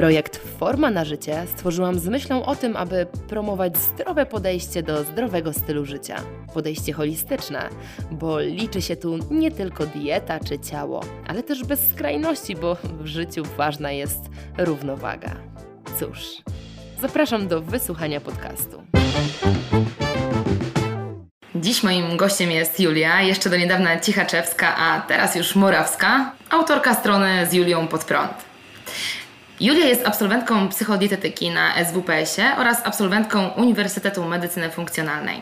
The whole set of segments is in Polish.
Projekt Forma na życie stworzyłam z myślą o tym, aby promować zdrowe podejście do zdrowego stylu życia. Podejście holistyczne, bo liczy się tu nie tylko dieta czy ciało, ale też bez skrajności, bo w życiu ważna jest równowaga. Cóż, zapraszam do wysłuchania podcastu. Dziś moim gościem jest Julia, jeszcze do niedawna Cichaczewska, a teraz już Morawska, autorka strony z Julią pod prąd. Julia jest absolwentką psychodietetyki na SWPS-ie oraz absolwentką Uniwersytetu Medycyny Funkcjonalnej.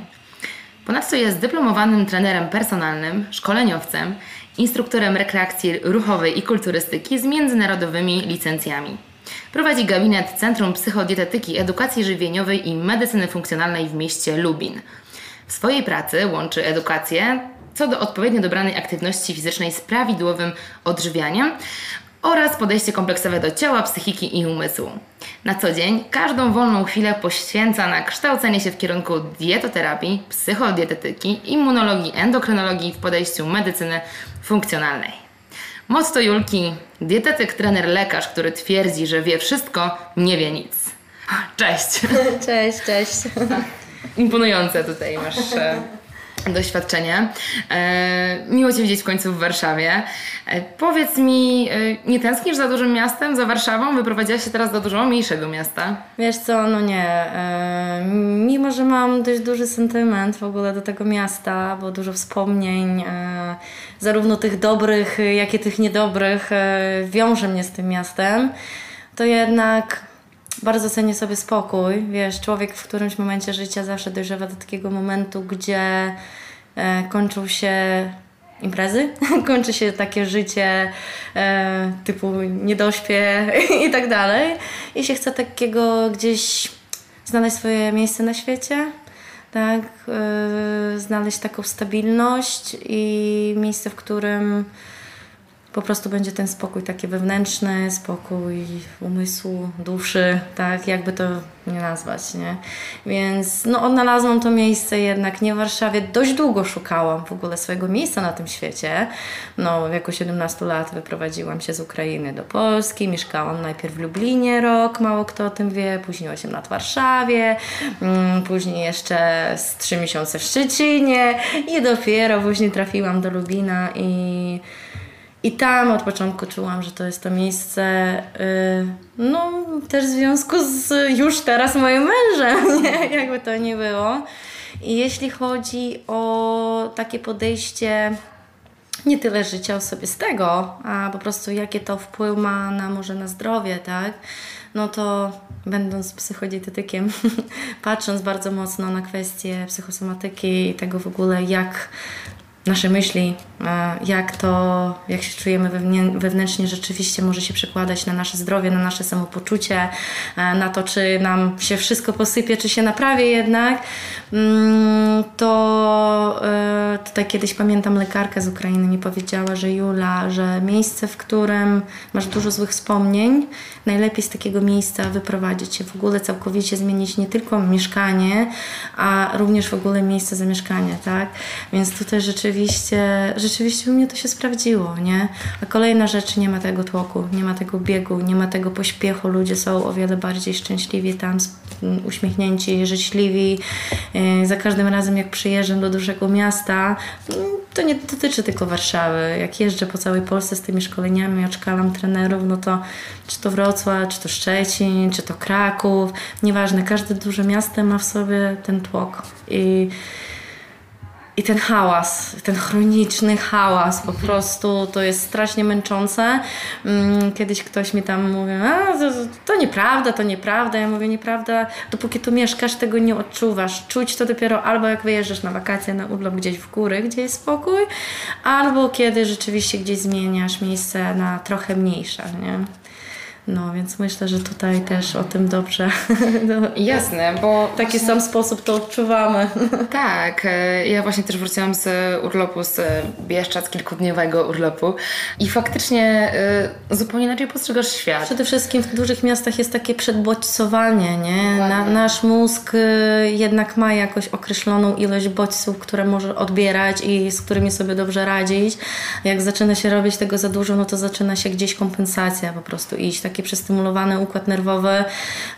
Ponadto jest dyplomowanym trenerem personalnym, szkoleniowcem, instruktorem rekreacji ruchowej i kulturystyki z międzynarodowymi licencjami. Prowadzi gabinet Centrum Psychodietetyki, Edukacji Żywieniowej i Medycyny Funkcjonalnej w mieście Lubin. W swojej pracy łączy edukację co do odpowiednio dobranej aktywności fizycznej z prawidłowym odżywianiem oraz podejście kompleksowe do ciała, psychiki i umysłu. Na co dzień każdą wolną chwilę poświęca na kształcenie się w kierunku dietoterapii, psychodietetyki, immunologii, endokrynologii w podejściu medycyny funkcjonalnej. Motto Julki: dietetyk, trener, lekarz, który twierdzi, że wie wszystko, nie wie nic. Cześć! Cześć, cześć. Imponujące tutaj masz doświadczenie. E, miło Cię widzieć w końcu w Warszawie. E, powiedz mi, e, nie tęsknisz za dużym miastem, za Warszawą? Wyprowadziłaś się teraz do dużo mniejszego miasta. Wiesz co, no nie. Mimo, że mam dość duży sentyment w ogóle do tego miasta, bo dużo wspomnień, zarówno tych dobrych, jak i tych niedobrych, wiąże mnie z tym miastem, to jednak bardzo cenię sobie spokój. Wiesz, człowiek w którymś momencie życia zawsze dojrzewa do takiego momentu, gdzie e, kończą się imprezy, kończy się takie życie e, typu niedośpie i tak dalej. I się chce takiego gdzieś znaleźć swoje miejsce na świecie, tak, e, znaleźć taką stabilność i miejsce, w którym po prostu będzie ten spokój taki wewnętrzny, spokój umysłu, duszy, tak, jakby to nie nazwać, nie? Więc no odnalazłam to miejsce jednak nie w Warszawie. Dość długo szukałam w ogóle swojego miejsca na tym świecie. No w wieku 17 lat wyprowadziłam się z Ukrainy do Polski, mieszkałam najpierw w Lublinie rok, mało kto o tym wie, później 8 lat w Warszawie, mm, później jeszcze z 3 miesiące w Szczecinie i dopiero później trafiłam do Lubina i i tam od początku czułam, że to jest to miejsce, yy, no też w związku z już teraz moim mężem, nie? jakby to nie było. I jeśli chodzi o takie podejście nie tyle życia osobistego, a po prostu jakie to wpływ ma na może na zdrowie, tak? No to będąc psychodietetykiem, patrząc bardzo mocno na kwestie psychosomatyki i tego w ogóle, jak nasze myśli, jak to, jak się czujemy wewnętrznie, rzeczywiście może się przekładać na nasze zdrowie, na nasze samopoczucie, na to, czy nam się wszystko posypie, czy się naprawi jednak, mm, to e, tutaj kiedyś pamiętam lekarkę z Ukrainy mi powiedziała, że Jula, że miejsce, w którym masz dużo złych wspomnień, najlepiej z takiego miejsca wyprowadzić się, w ogóle całkowicie zmienić nie tylko mieszkanie, a również w ogóle miejsce zamieszkania, tak? Więc tutaj rzeczywiście, rzeczywiście u mnie to się sprawdziło, nie? A kolejna rzecz, nie ma tego tłoku, nie ma tego biegu, nie ma tego pośpiechu, ludzie są o wiele bardziej szczęśliwi tam, uśmiechnięci, życzliwi. E, za każdym razem, jak przyjeżdżam do dużego miasta, mm, to nie dotyczy tylko Warszawy. Jak jeżdżę po całej Polsce z tymi szkoleniami, odszkalam trenerów, no to czy to Wrocław, czy to Szczecin, czy to Kraków, nieważne, każde duże miasto ma w sobie ten tłok. I i ten hałas, ten chroniczny hałas po prostu, to jest strasznie męczące. Mm, kiedyś ktoś mi tam mówił, a to, to nieprawda, to nieprawda. Ja mówię, nieprawda, dopóki tu mieszkasz, tego nie odczuwasz. Czuć to dopiero albo jak wyjeżdżasz na wakacje na urlop gdzieś w góry, gdzie jest spokój, albo kiedy rzeczywiście gdzieś zmieniasz miejsce na trochę mniejsze, nie? No więc myślę, że tutaj też o tym dobrze. No, Jasne, bo w taki sam sposób to odczuwamy. Tak, e, ja właśnie też wróciłam z urlopu z Bieszczad, z kilkudniowego urlopu i faktycznie e, zupełnie inaczej postrzegasz świat. Przede wszystkim w dużych miastach jest takie przedbodźcowanie, nie? Na, nasz mózg y, jednak ma jakoś określoną ilość bodźców, które może odbierać i z którymi sobie dobrze radzić. Jak zaczyna się robić tego za dużo, no to zaczyna się gdzieś kompensacja po prostu iść. Taki przestymulowany układ nerwowy,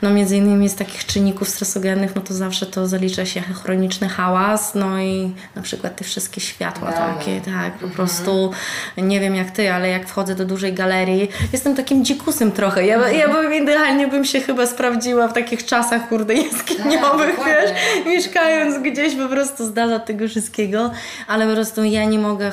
no między innymi z takich czynników stresogennych, no to zawsze to zalicza się chroniczny hałas, no i na przykład te wszystkie światła takie, tak, po prostu nie wiem jak ty, ale jak wchodzę do dużej galerii, jestem takim dzikusem trochę. Ja, ja bym idealnie bym się chyba sprawdziła w takich czasach, kurde, jaskiniowych, Tak, wiesz, mieszkając gdzieś po prostu z dala tego wszystkiego, ale po prostu ja nie mogę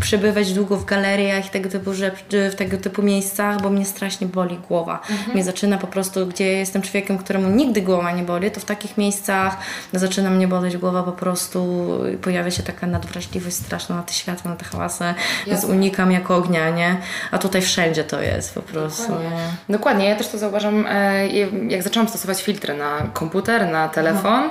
przebywać długo w galeriach i tego typu, rzecz, w tego typu miejscach, bo mnie strasznie boli głowa. Mnie zaczyna po prostu, gdzie jestem człowiekiem, któremu nigdy głowa nie boli, to w takich miejscach zaczyna mnie boleć głowa po prostu, pojawia się taka nadwrażliwość straszna na te światła, na te hałasy, więc Jasne. unikam jak ognia, nie? A tutaj wszędzie to jest po prostu. nie? Dokładnie, ja też to zauważam, e, jak zaczęłam stosować filtry na komputer, na telefon.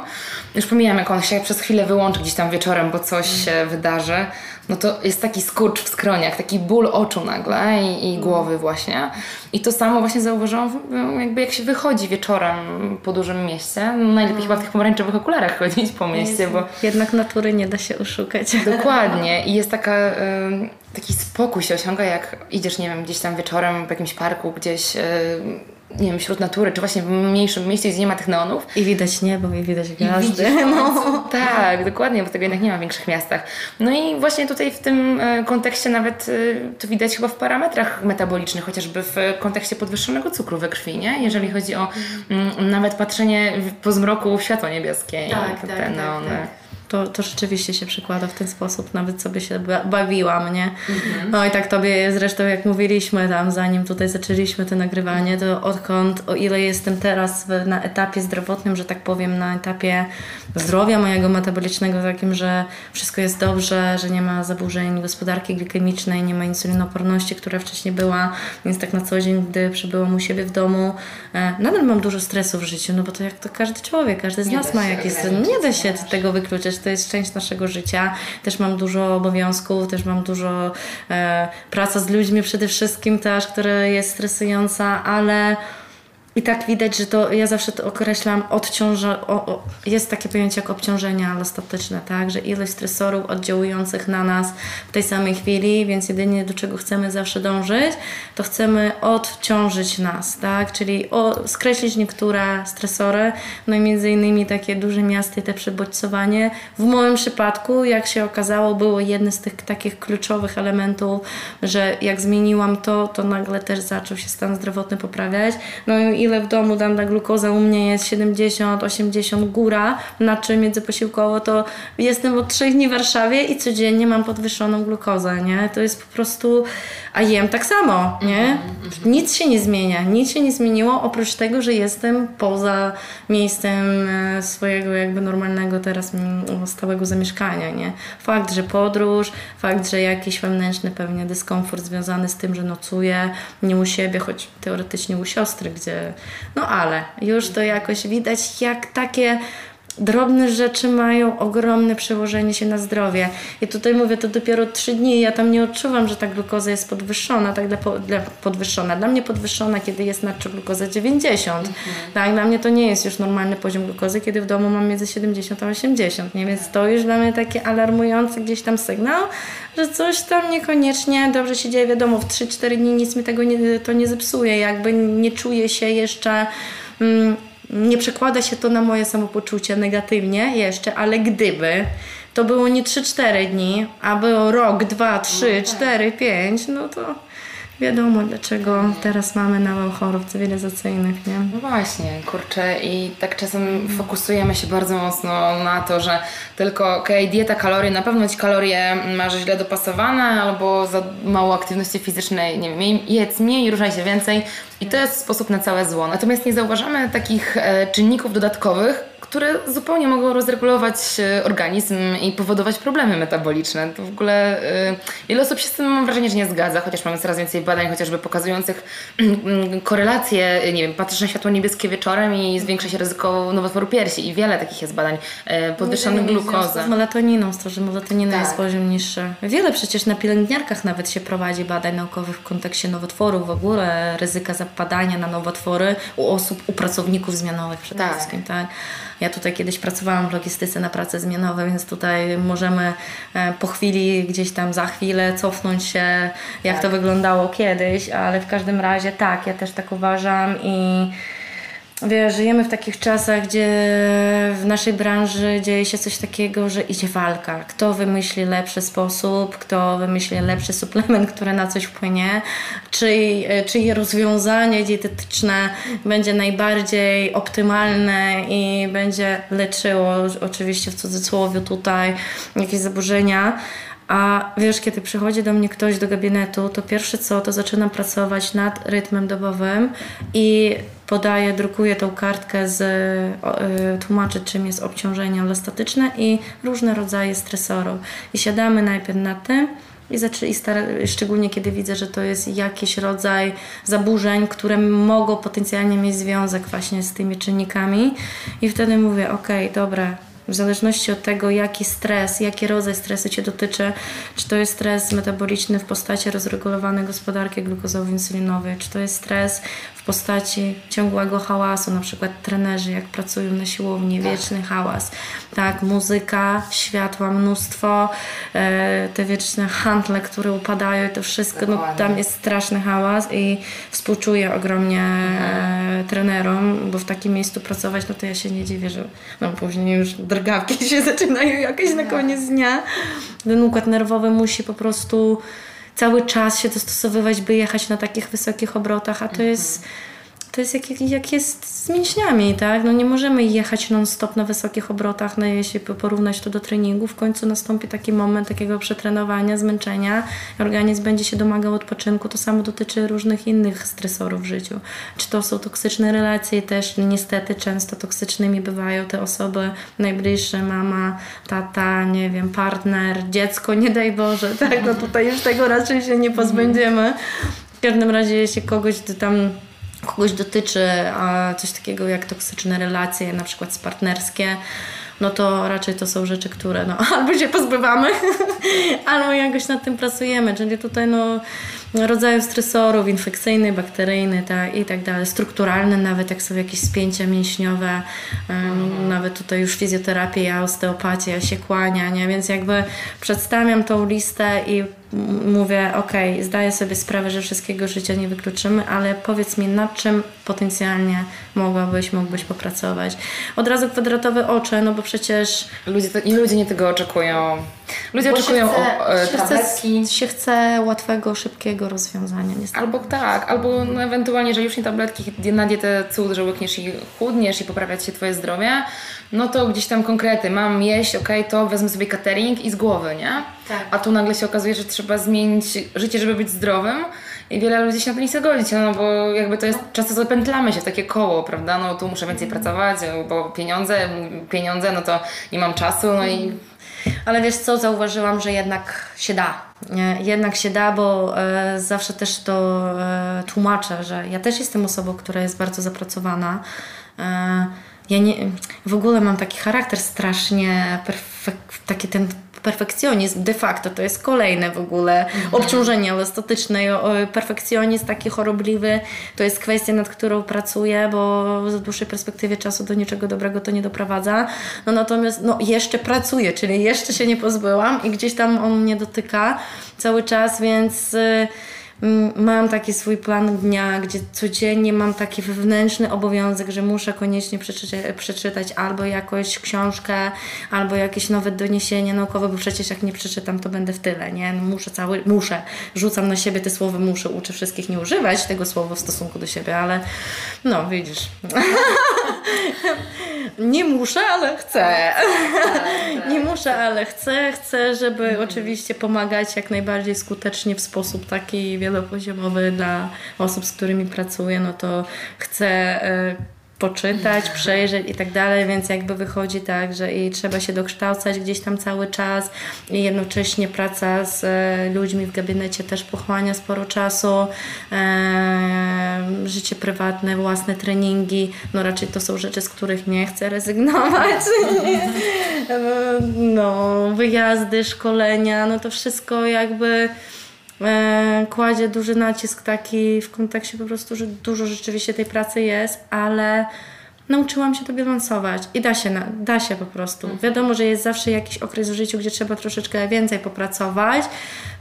Już pomijam, jak on się przez chwilę wyłączy gdzieś tam wieczorem, bo coś się wydarzy. No to jest taki skurcz w skroniach, taki ból oczu nagle i, i głowy właśnie. I to samo właśnie zauważyłam, jakby jak się wychodzi wieczorem po dużym mieście. No najlepiej chyba w tych pomarańczowych okularach chodzić po mieście, bo Jednak natury nie da się oszukać. Dokładnie. I jest taka, taki spokój się osiąga, jak idziesz, nie wiem, gdzieś tam wieczorem w jakimś parku, gdzieś, nie wiem, wśród natury, czy właśnie w mniejszym mieście, gdzie nie ma tych neonów. I widać niebo, i widać gwiazdy. Widzisz, no. Tak, dokładnie, bo tego jednak nie ma w większych miastach. No i właśnie tutaj w tym e, kontekście nawet e, to widać chyba w parametrach metabolicznych, chociażby w kontekście podwyższonego cukru we krwi, nie? Jeżeli chodzi o mm, nawet patrzenie po zmroku w światło niebieskie Tak, i tak, te tak, neony. tak. To, to rzeczywiście się przykłada w ten sposób, nawet sobie się ba- bawiłam, nie? No i tak tobie zresztą jak mówiliśmy tam, zanim tutaj zaczęliśmy to nagrywanie, to odkąd, o ile jestem teraz na etapie zdrowotnym, że tak powiem, na etapie zdrowia mojego metabolicznego takim, że wszystko jest dobrze, że nie ma zaburzeń gospodarki glikemicznej, nie ma insulinoporności, która wcześniej była, więc tak na co dzień, gdy przybyłam u siebie w domu, e, nadal mam dużo stresu w życiu, no bo to jak to każdy człowiek, każdy z Nie nas ma jakieś, nie da się tego wykluczyć, to jest część naszego życia. Też mam dużo obowiązków, też mam dużo e, praca z ludźmi przede wszystkim też, która jest stresująca, ale i tak widać, że to ja zawsze to określam odciąża, o, o, jest takie pojęcie jak obciążenie alostatyczne, tak, że ilość stresorów oddziałujących na nas w tej samej chwili, więc jedynie do czego chcemy zawsze dążyć, to chcemy odciążyć nas, tak, czyli o, skreślić niektóre stresory, no i między innymi takie duże miasta i te przebodźcowanie. W moim przypadku, jak się okazało, było jednym z tych takich kluczowych elementów, że jak zmieniłam to, to nagle też zaczął się stan zdrowotny poprawiać. No i ile w domu dana glukoza u mnie jest 70, 80 góra, na czym międzyposiłkowo to jestem od trzech dni w Warszawie i codziennie mam podwyższoną glukozę, nie? To jest po prostu, a jem tak samo, nie? Nic się nie zmienia, nic się nie zmieniło, oprócz tego, że jestem poza miejscem e, swojego jakby normalnego teraz mm, stałego zamieszkania, nie? Fakt, że podróż, fakt, że jakiś wewnętrzny pewnie dyskomfort związany z tym, że nocuję nie u siebie, choć teoretycznie u siostry, gdzie no ale już to jakoś widać, jak takie drobne rzeczy mają ogromne przełożenie się na zdrowie. I tutaj mówię, to dopiero trzy dni, ja tam nie odczuwam, że ta glukoza jest podwyższona, tak dla, dla podwyższona. Dla mnie podwyższona, kiedy jest nadczy glukoza 90. Tak, dla mnie to nie jest już normalny poziom glukozy, kiedy w domu mam między 70 a 80, nie? Więc to już dla mnie taki alarmujący gdzieś tam sygnał, że coś tam niekoniecznie dobrze się dzieje. Wiadomo, w 3-4 dni nic mi tego nie, to nie zepsuje, jakby nie czuję się jeszcze... Mm, nie przekłada się to na moje samopoczucie negatywnie jeszcze, ale gdyby to było nie 3-4 dni, a było rok, 2, 3, 4, 5, no to wiadomo dlaczego teraz mamy nawał chorób cywilizacyjnych, nie? No właśnie, kurczę, i tak czasem fokusujemy się bardzo mocno na to, że tylko okej, dieta, kalorie, na pewno ci kalorie masz źle dopasowane albo za mało aktywności fizycznej, nie wiem, jedz mniej, ruszaj się więcej i to jest sposób na całe zło. Natomiast nie zauważamy takich e, czynników dodatkowych, które zupełnie mogą rozregulować e, organizm i powodować problemy metaboliczne. To w ogóle y, wiele osób się z tym mam wrażenie, że nie zgadza, chociaż mamy coraz więcej badań chociażby pokazujących y, korelacje, nie wiem, patrzysz na światło niebieskie wieczorem i zwiększa się ryzyko nowotworu piersi i wiele takich jest badań. Y, podwyższony glukoza. Z melatoniną, z to, że melatonina Tak. jest poziom niższy. Wiele przecież na pielęgniarkach nawet się prowadzi badań naukowych w kontekście nowotworów, w ogóle ryzyka zapadania na nowotwory u osób, u pracowników zmianowych przede Tak. wszystkim. Tak. Ja tutaj kiedyś pracowałam w logistyce na prace zmianowe, więc tutaj możemy e, po chwili, gdzieś tam za chwilę cofnąć się, jak Tak. to wyglądało kiedyś, ale w każdym razie tak, ja też tak uważam i Wiesz, żyjemy w takich czasach, gdzie w naszej branży dzieje się coś takiego, że idzie walka. Kto wymyśli lepszy sposób, kto wymyśli lepszy suplement, który na coś wpłynie, czyj, czyje rozwiązanie dietetyczne będzie najbardziej optymalne i będzie leczyło, oczywiście w cudzysłowie tutaj, jakieś zaburzenia. A wiesz, kiedy przychodzi do mnie ktoś do gabinetu, to pierwsze co, to zaczynam pracować nad rytmem dobowym i podaję, drukuję tą kartkę z, o, y, tłumaczę czym jest obciążenie elastatyczne i różne rodzaje stresorów. I siadamy najpierw nad tym i, zaczy, i szczególnie kiedy widzę, że to jest jakiś rodzaj zaburzeń, które mogą potencjalnie mieć związek właśnie z tymi czynnikami i wtedy mówię, okej, dobra, w zależności od tego, jaki stres, jaki rodzaj stresu Cię dotyczy, czy to jest stres metaboliczny w postaci rozregulowanej gospodarki glukozowo-insulinowej, czy to jest stres w postaci ciągłego hałasu, na przykład trenerzy, jak pracują na siłowni, wieczny hałas, tak, muzyka, światła, mnóstwo, e, te wieczne handle, które upadają, to wszystko, no, tam jest straszny hałas i współczuję ogromnie e, trenerom, bo w takim miejscu pracować, no to ja się nie dziwię, że no, później już drgawki się zaczynają jakieś na koniec dnia. Ten układ nerwowy musi po prostu cały czas się dostosowywać, by jechać na takich wysokich obrotach, a to jest to jest jak, jak jest z mięśniami, tak? No nie możemy jechać non-stop na wysokich obrotach, no jeśli porównać to do treningu, w końcu nastąpi taki moment takiego przetrenowania, zmęczenia, organizm będzie się domagał odpoczynku, to samo dotyczy różnych innych stresorów w życiu. Czy to są toksyczne relacje też niestety często toksycznymi bywają te osoby najbliższe, mama, tata, nie wiem, partner, dziecko, nie daj Boże, tak? No tutaj już tego raczej się nie pozbędziemy. W każdym razie, jeśli kogoś tam kogoś dotyczy a coś takiego jak toksyczne relacje, na przykład partnerskie, no to raczej to są rzeczy, które no, albo się pozbywamy, albo jakoś nad tym pracujemy. Czyli tutaj no, rodzaju stresorów infekcyjny, bakteryjny tak, i tak dalej, strukturalne nawet, jak są jakieś spięcia mięśniowe, um, nawet tutaj już fizjoterapię, osteopatię się kłania, nie? więc jakby przedstawiam tą listę i mówię, ok, zdaję sobie sprawę, że wszystkiego życia nie wykluczymy, ale powiedz mi, nad czym potencjalnie mogłabyś, mógłbyś popracować. Od razu kwadratowe oczy, no bo przecież Ludzie, to, ludzie nie tego oczekują. Ludzie bo się oczekują chce, o, e, się, tabletki. chce, się chce łatwego, szybkiego rozwiązania, niestety. Albo tak, albo no ewentualnie, że już nie tabletki na dietę cud, że łykniesz i chudniesz i poprawiać się Twoje zdrowie, no to gdzieś tam konkrety, mam jeść, okej, to wezmę sobie catering i z głowy, nie? Tak. A tu nagle się okazuje, że trzeba zmienić życie, żeby być zdrowym i wiele ludzi się na to nie chce godzić, no bo jakby to jest, często zapętlamy się w takie koło, prawda? No tu muszę więcej pracować, bo pieniądze, pieniądze, no to nie mam czasu, no i Ale wiesz co, zauważyłam, że jednak się da. Jednak się da, bo e, zawsze też to e, tłumaczę, że ja też jestem osobą, która jest bardzo zapracowana. E, ja nie, w ogóle mam taki charakter strasznie, perfek, taki ten perfekcjonizm de facto to jest kolejne w ogóle obciążenie elastatyczne. O, Perfekcjonizm taki chorobliwy to jest kwestia, nad którą pracuję, bo w dłuższej perspektywie czasu do niczego dobrego to nie doprowadza. No natomiast no, jeszcze pracuję, czyli jeszcze się nie pozbyłam i gdzieś tam on mnie dotyka cały czas, więc. y, Mm, Mam taki swój plan dnia, gdzie codziennie mam taki wewnętrzny obowiązek, że muszę koniecznie przeczytać, przeczytać albo jakąś książkę, albo jakieś nowe doniesienie naukowe, bo przecież jak nie przeczytam, to będę w tyle, nie? No muszę cały, muszę. Rzucam na siebie te słowa muszę, uczę wszystkich nie używać tego słowa w stosunku do siebie, ale no, widzisz. nie muszę, ale chcę. Nie muszę, ale chcę. Chcę, żeby oczywiście pomagać jak najbardziej skutecznie w sposób taki wielopoziomowy dla osób, z którymi pracuję. No to chcę e, poczytać, przejrzeć i tak dalej, więc jakby wychodzi tak, że i trzeba się dokształcać gdzieś tam cały czas i jednocześnie praca z e, ludźmi w gabinecie też pochłania sporo czasu, e, życie prywatne, własne treningi, no raczej to są rzeczy, z których nie chcę rezygnować. no, wyjazdy, szkolenia, no to wszystko jakby kładzie duży nacisk taki w kontekście po prostu, że dużo rzeczywiście tej pracy jest, ale nauczyłam się to bilansować i da się, da się po prostu. Mhm. Wiadomo, że jest zawsze jakiś okres w życiu, gdzie trzeba troszeczkę więcej popracować,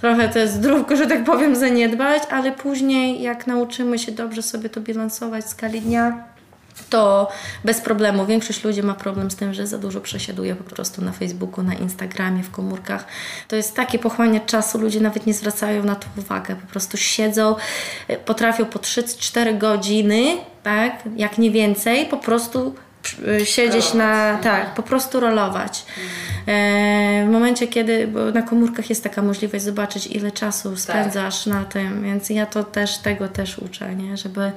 trochę to jest zdrówko, że tak powiem, zaniedbać, ale później jak nauczymy się dobrze sobie to bilansować w skali dnia, to bez problemu. Większość ludzi ma problem z tym, że za dużo przesiaduje po prostu na Facebooku, na Instagramie, w komórkach. To jest takie pochłania czasu, ludzie nawet nie zwracają na to uwagę. Po prostu siedzą, e, potrafią po 3-4 godziny, tak, jak nie więcej, po prostu e, siedzieć na, tak, po prostu rolować. E, w momencie, kiedy na komórkach jest taka możliwość zobaczyć, ile czasu tak. spędzasz tak. na tym, więc ja to też, tego też uczę, nie? żeby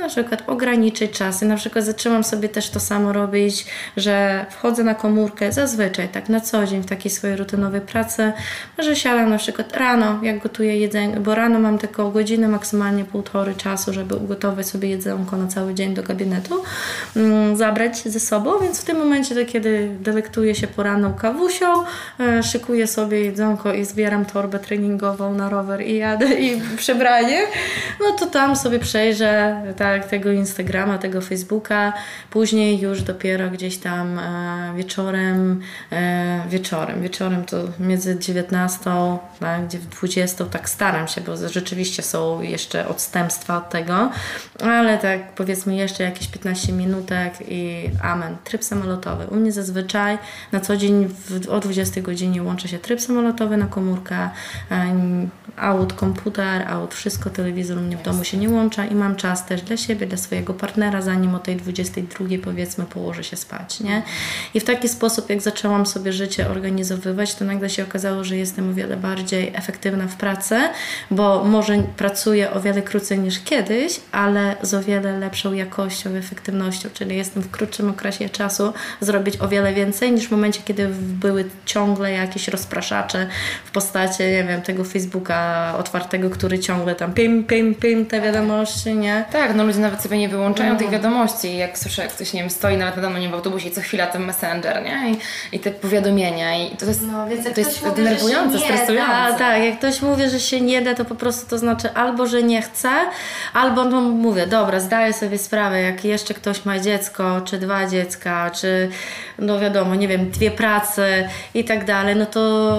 na przykład ograniczyć czasy. Na przykład zaczęłam sobie też to samo robić, że wchodzę na komórkę zazwyczaj, tak na co dzień w takiej swojej rutynowej pracy, że siadam na przykład rano, jak gotuję jedzenie, bo rano mam tylko godzinę, maksymalnie półtory czasu, żeby ugotować sobie jedzonko na cały dzień do gabinetu, mm, ze sobą, więc w tym momencie, kiedy delektuję się poranną kawusią, e, szykuję sobie jedzonko i zbieram torbę treningową na rower i jadę i przebranie, no to tam sobie przejrzę tak, tego Instagrama, tego Facebooka, później już dopiero gdzieś tam e, wieczorem, e, wieczorem, wieczorem to między 19, tak, 20, tak staram się, bo rzeczywiście są jeszcze odstępstwa od tego, ale tak powiedzmy jeszcze jakieś 15 minutek i amen, tryb samolotowy. U mnie zazwyczaj na co dzień w, o 20 godzinie łączy się tryb samolotowy na komórkę, aut, komputer, aut, wszystko, telewizor u mnie w domu się nie łącza i mam czas też dla siebie, dla swojego partnera, zanim o tej 22 powiedzmy położę się spać, nie? I w taki sposób, jak zaczęłam sobie życie organizowywać, to nagle się okazało, że jestem o wiele bardziej efektywna w pracy, bo może pracuję o wiele krócej niż kiedyś, ale z o wiele lepszą jakością, efektywnością, czyli jestem w krótszym okresie czasu zrobić o wiele więcej niż w momencie, kiedy były ciągle jakieś rozpraszacze w postaci, nie wiem, tego Facebooka otwartego, który ciągle tam pim, pim, pim te wiadomości, nie? Tak, no ludzie nawet sobie nie wyłączają no. tych wiadomości. Jak słyszę, jak ktoś, nie wiem, stoi nawet na mnie w autobusie i co chwila ten messenger, nie? I, i te powiadomienia i to jest, no, więc to jest mówi, denerwujące, stresujące. Da, tak, jak ktoś mówi, że się nie da, to po prostu to znaczy albo, że nie chce, albo no mówię, dobra, zdaję sobie sprawę, jak jeszcze ktoś ma dziecko, czy dwa dziecka, czy no wiadomo, nie wiem, dwie prace i tak dalej, no to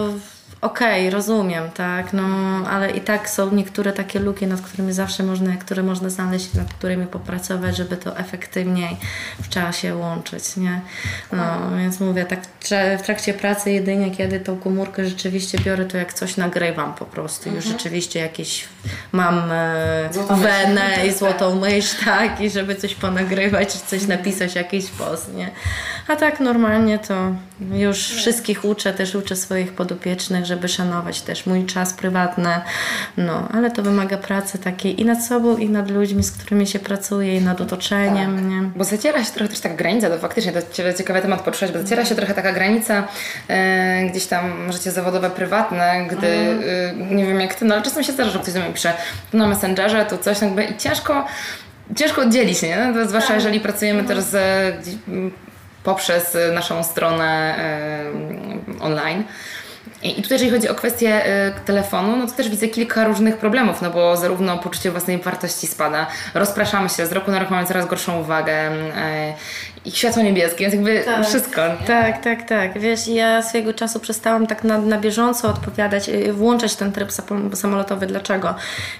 okej, okay, rozumiem, tak, no, ale i tak są niektóre takie luki, nad którymi zawsze można, które można znaleźć, nad którymi popracować, żeby to efektywniej w czasie łączyć, nie? No, więc mówię, tak w trakcie pracy jedynie, kiedy tą komórkę rzeczywiście biorę, to jak coś nagrywam po prostu, mhm. już rzeczywiście jakieś mam e, wenę i złotą myśl, tak, i żeby coś ponagrywać, czy coś napisać, jakiś post, nie? A tak normalnie to już wszystkich uczę, też uczę swoich podopiecznych, żeby szanować też mój czas prywatny, no, ale to wymaga pracy takiej i nad sobą, i nad ludźmi, z którymi się pracuje, i nad otoczeniem, tak. nie? Bo zaciera się trochę też taka granica, to faktycznie to ciekawy temat poruszyłeś, bo zaciera się trochę taka granica e, gdzieś tam życie zawodowe, prywatne, gdy, mhm. e, nie wiem jak ty, no ale czasem się zdarza, że ktoś do mnie pisze tu na Messengerze, tu coś, jakby i ciężko ciężko oddzielić, nie? No, zwłaszcza tak. jeżeli pracujemy mhm. też z, poprzez naszą stronę e, online. I tutaj, jeżeli chodzi o kwestię y, telefonu, no to też widzę kilka różnych problemów, no bo zarówno poczucie własnej wartości spada, rozpraszamy się, z roku na rok mamy coraz gorszą uwagę, y, i światło niebieskie, więc jakby tak. wszystko. Nie? Tak, tak, tak. Wiesz, ja swojego czasu przestałam tak na, na bieżąco odpowiadać, y, włączać ten tryb samolotowy. Dlaczego?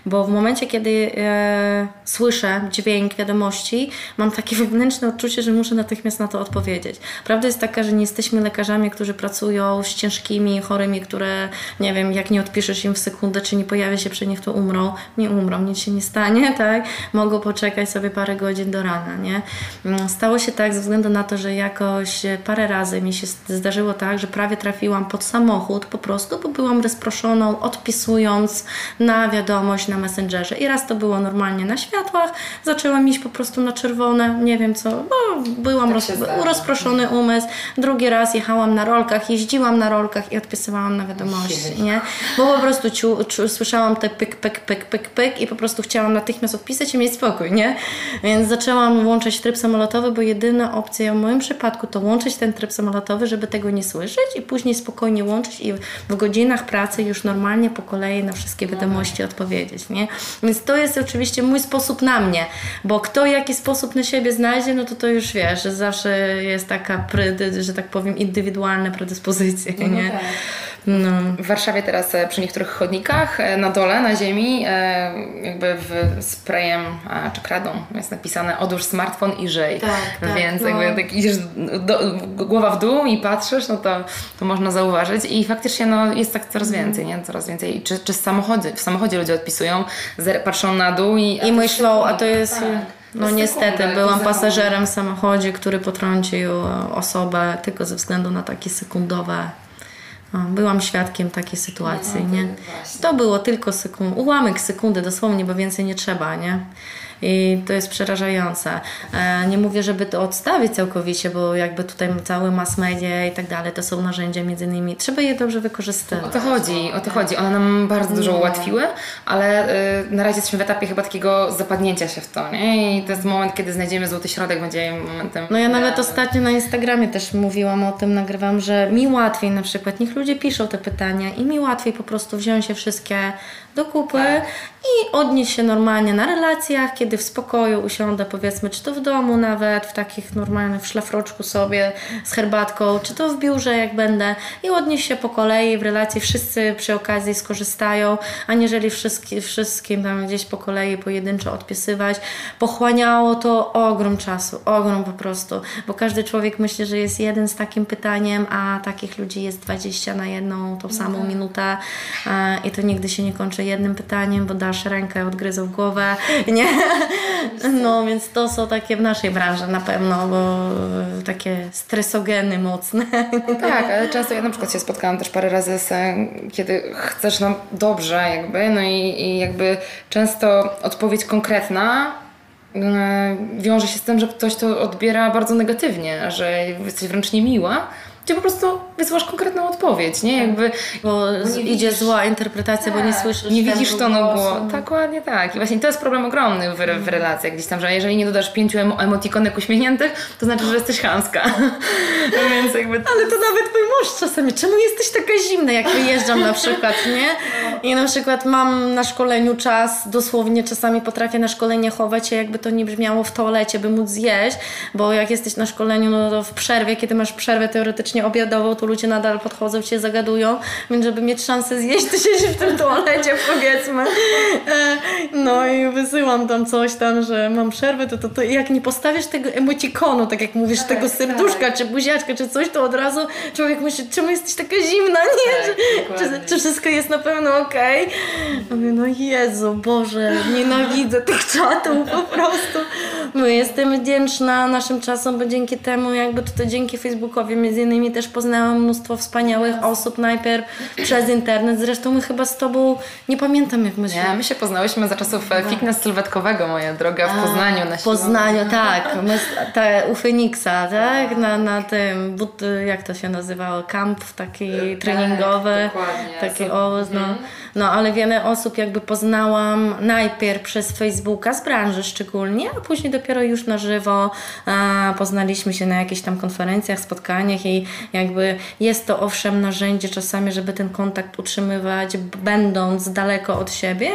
Bo w momencie, kiedy e, słyszę dźwięk wiadomości, mam takie wewnętrzne odczucie, że muszę natychmiast na to odpowiedzieć. Prawda jest taka, że nie jesteśmy lekarzami, którzy pracują z ciężkimi, chorymi, które, nie wiem, jak nie odpiszesz im w sekundę, czy nie pojawia się przy nich, to umrą. Nie umrą, nic się nie stanie, tak? Mogą poczekać sobie parę godzin do rana, nie? Mm, stało się tak, tak ze względu na to, że jakoś parę razy mi się zdarzyło tak, że prawie trafiłam pod samochód po prostu, bo byłam rozproszoną, odpisując na wiadomość na Messengerze. I raz to było normalnie na światłach, zaczęłam iść po prostu na czerwone, nie wiem co, bo byłam Tak roz, rozproszony umysł. Drugi raz jechałam na rolkach, jeździłam na rolkach i odpisywałam na wiadomości, nie? Bo po prostu ciu, ciu, słyszałam te pyk, pyk, pyk, pyk, pyk i po prostu chciałam natychmiast odpisać i mieć spokój, nie? Więc zaczęłam włączać tryb samolotowy, bo jedyna opcja w moim przypadku to łączyć ten tryb samolotowy, żeby tego nie słyszeć i później spokojnie łączyć i w godzinach pracy już normalnie po kolei na wszystkie wiadomości odpowiedzieć, nie? Więc to jest oczywiście mój sposób na mnie, bo kto jaki sposób na siebie znajdzie, no to to już wiesz, że zawsze jest taka, że tak powiem, indywidualna predyspozycja, nie? No. W Warszawie teraz e, przy niektórych chodnikach e, na dole, na ziemi, e, jakby w sprayem czy kradą jest napisane odłóż smartfon i żyj. Tak, tak, Więc no. jakby tak idziesz do, głowa w dół i patrzysz, no to, to można zauważyć i faktycznie no, jest tak coraz Mhm. więcej, nie? Coraz więcej. Czy, czy z samochody, w samochodzie ludzie odpisują, patrzą na dół i... I myślą, a to jest. Tak. No jest niestety, byłam pasażerem w samochodzie, który potrącił osobę tylko ze względu na takie sekundowe. o, Byłam świadkiem takiej sytuacji, No, nie? To było tylko sekund, ułamek sekundy, dosłownie, bo więcej nie trzeba, nie? I to jest przerażające. E, Nie mówię, żeby to odstawić całkowicie, bo jakby tutaj cały mass media i tak dalej, to są narzędzia między innymi. Trzeba je dobrze O wykorzystywać. to chodzi, o to chodzi. One nam bardzo dużo ułatwiły, ale y, na razie jesteśmy w etapie chyba takiego zapadnięcia się w to, nie? I to jest moment, kiedy znajdziemy złoty środek, będzie momentem... No ja nawet ostatnio na Instagramie też mówiłam o tym, nagrywam, że mi łatwiej na przykład, niech ludzie piszą te pytania i mi łatwiej po prostu wziąć je wszystkie do kupy i odnieść się normalnie na relacjach, kiedy w spokoju usiądę, powiedzmy, czy to w domu nawet, w takich normalnych, w szlafroczku sobie z herbatką, czy to w biurze, jak będę i odnieść się po kolei w relacji, wszyscy przy okazji skorzystają, aniżeli wszystkim, wszystkim tam gdzieś po kolei pojedynczo odpisywać. Pochłaniało to ogrom czasu, ogrom po prostu, bo każdy człowiek myśli, że jest jeden z takim pytaniem, a takich ludzi jest 20 na jedną, tą samą minutę e, i to nigdy się nie kończy jednym pytaniem, bo dasz rękę, odgryzą głowę, nie? No, więc to są takie w naszej branży na pewno, bo e, takie stresogeny mocne. Tak, ale często ja na przykład się spotkałam też parę razy, z, e, kiedy chcesz nam dobrze jakby, no i, i jakby często odpowiedź konkretna e, wiąże się z tym, że ktoś to odbiera bardzo negatywnie, że jesteś wręcz niemiła, gdzie po prostu wysyłasz konkretną odpowiedź, nie? Jakby Bo nie idzie widzisz- zła interpretacja, bo nie słyszysz Tak. nie widzisz tonu głosu. głosu. Dokładnie tak. I właśnie to jest problem ogromny w, w relacjach gdzieś tam, że jeżeli nie dodasz pięciu emo- emotikonek uśmiechniętych, to znaczy, że jesteś chamska. Więc jakby... Ale to nawet mój mąż czasami, czemu jesteś taka zimna, jak wyjeżdżam na przykład, nie? I na przykład mam na szkoleniu czas, dosłownie czasami potrafię na szkolenie chować się, jakby to nie brzmiało w toalecie, by móc zjeść, bo jak jesteś na szkoleniu, no to w przerwie, kiedy masz przerwę teoretycznie obiadową, to ludzie nadal podchodzą, cię zagadują, więc żeby mieć szansę zjeść, to siedzisz w tym toalecie, powiedzmy. E, No i wysyłam tam coś tam, że mam przerwę, to, to, to jak nie postawisz tego emotikonu, tak jak mówisz, tego serduszka, czy buziaczka, czy coś, to od razu człowiek myśli, czemu jesteś taka zimna, nie? Tak, czy, czy, wszystko jest na pewno okej? Mówię, no Jezu, Boże, nienawidzę tych czatów po prostu. No, jestem wdzięczna naszym czasom, bo dzięki temu, jakby tutaj dzięki Facebookowi między innymi też poznałam mnóstwo wspaniałych osób najpierw przez internet. Zresztą my chyba z Tobą, nie pamiętam jak my się... Nie, my się poznałyśmy za czasów e, fitness sylwetkowego, moja droga, w Poznaniu. Na W Poznaniu, tak. My, te, u Feniksa, tak? Na, na tym, but, jak to się nazywało? Kamp taki treningowy. dokładnie. Taki obóz, no. No, ale wiele osób jakby poznałam najpierw przez Facebooka, z branży szczególnie, a później dopiero już na żywo a, poznaliśmy się na jakichś tam konferencjach, spotkaniach i jakby jest to owszem narzędzie czasami, żeby ten kontakt utrzymywać, będąc daleko od siebie,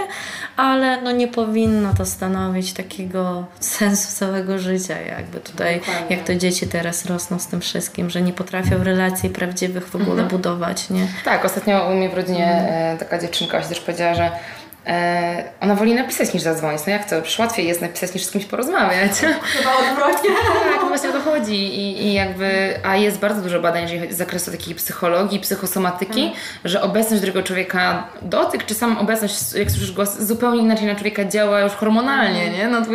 ale no nie powinno to stanowić takiego sensu całego życia, jakby tutaj, Dokładnie. jak to dzieci teraz rosną z tym wszystkim, że nie potrafią relacji prawdziwych w ogóle budować, nie? Tak, ostatnio u mnie w rodzinie e, taka dziewczynka się też powiedziała, że ona woli napisać niż zadzwonić. No jak to? Przecież łatwiej jest napisać niż z kimś porozmawiać. Chyba odwrotnie. tak, no właśnie o to chodzi. I, I jakby, a jest bardzo dużo badań, jeżeli chodzi o zakresu takiej psychologii, psychosomatyki, hmm. że obecność drugiego człowieka, dotyk czy sam obecność, jak słyszysz głos, zupełnie inaczej na człowieka działa już hormonalnie, hmm. nie? No to,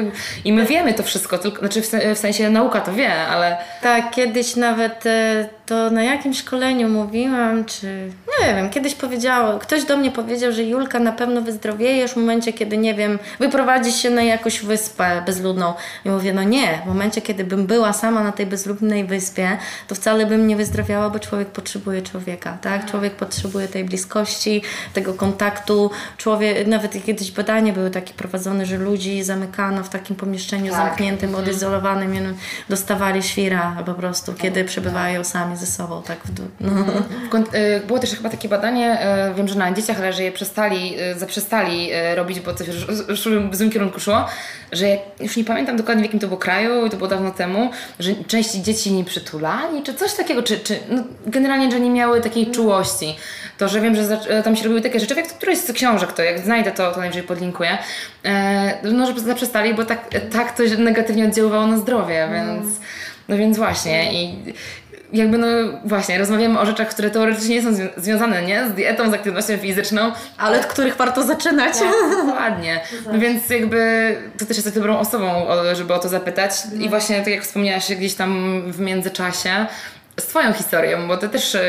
I my wiemy to wszystko, tylko, znaczy w, sensie nauka to wie, ale... Tak, kiedyś nawet e, to na jakimś szkoleniu mówiłam, czy nie wiem, kiedyś powiedziało, ktoś do mnie powiedział, że Julka na pewno wyzdrowiejesz w momencie, kiedy, nie wiem, wyprowadzisz się na jakąś wyspę bezludną. I mówię, no nie, w momencie, kiedy bym była sama na tej bezludnej wyspie, to wcale bym nie wyzdrowiała, bo człowiek potrzebuje człowieka, tak? Człowiek potrzebuje tej bliskości, tego kontaktu. Człowiek, nawet kiedyś badania były takie prowadzone, że ludzi zamykano w takim pomieszczeniu tak. zamkniętym, mhm. odizolowanym, dostawali świra po prostu, kiedy przebywają sami ze sobą, tak? W, no. Y, było też chyba takie badanie, y, wiem, że na dzieciach, ale że je przestali, y, zaprzestali robić, bo coś w złym kierunku szło, że już nie pamiętam dokładnie w jakim to było kraju i to było dawno temu, że część dzieci nie przytulani, czy coś takiego, czy, czy no, generalnie, że nie miały takiej mm. czułości. To, że wiem, że tam się robiły takie rzeczy, jak któryś z książek, to jak znajdę to, to najwyżej podlinkuję, e, no, że zaprzestali, bo tak, tak to negatywnie oddziaływało na zdrowie, więc... No więc właśnie i jakby no właśnie, rozmawiamy o rzeczach, które teoretycznie nie są zwi związane, nie? Z dietą, z aktywnością fizyczną. Ale od których warto zaczynać. No, dokładnie. No więc jakby to też jesteś dobrą osobą, żeby o to zapytać. I no. właśnie tak jak wspomniałaś gdzieś tam w międzyczasie, z Twoją historią, bo Ty też y,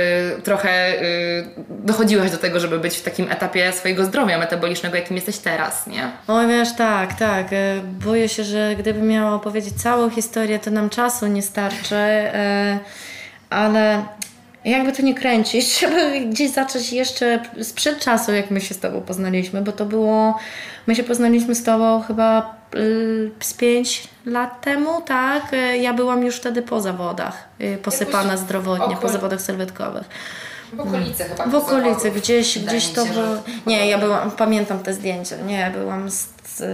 trochę y, dochodziłaś do tego, żeby być w takim etapie swojego zdrowia metabolicznego, jakim jesteś teraz, nie? O wiesz, tak, tak. Y, boję się, że gdybym miała opowiedzieć całą historię, to nam czasu nie starczy. Y, ale jakby to nie kręcić, trzeba gdzieś zacząć jeszcze sprzed czasu, jak my się z Tobą poznaliśmy, bo to było, my się poznaliśmy z Tobą chyba y, z pięć lat temu, tak? Ja byłam już wtedy po zawodach, y, posypana zdrowotnie, po zawodach sylwetkowych. W okolicy chyba. W okolicy, gdzieś, gdzieś to było. Nie, ja byłam, pamiętam te zdjęcia. Nie, byłam, z,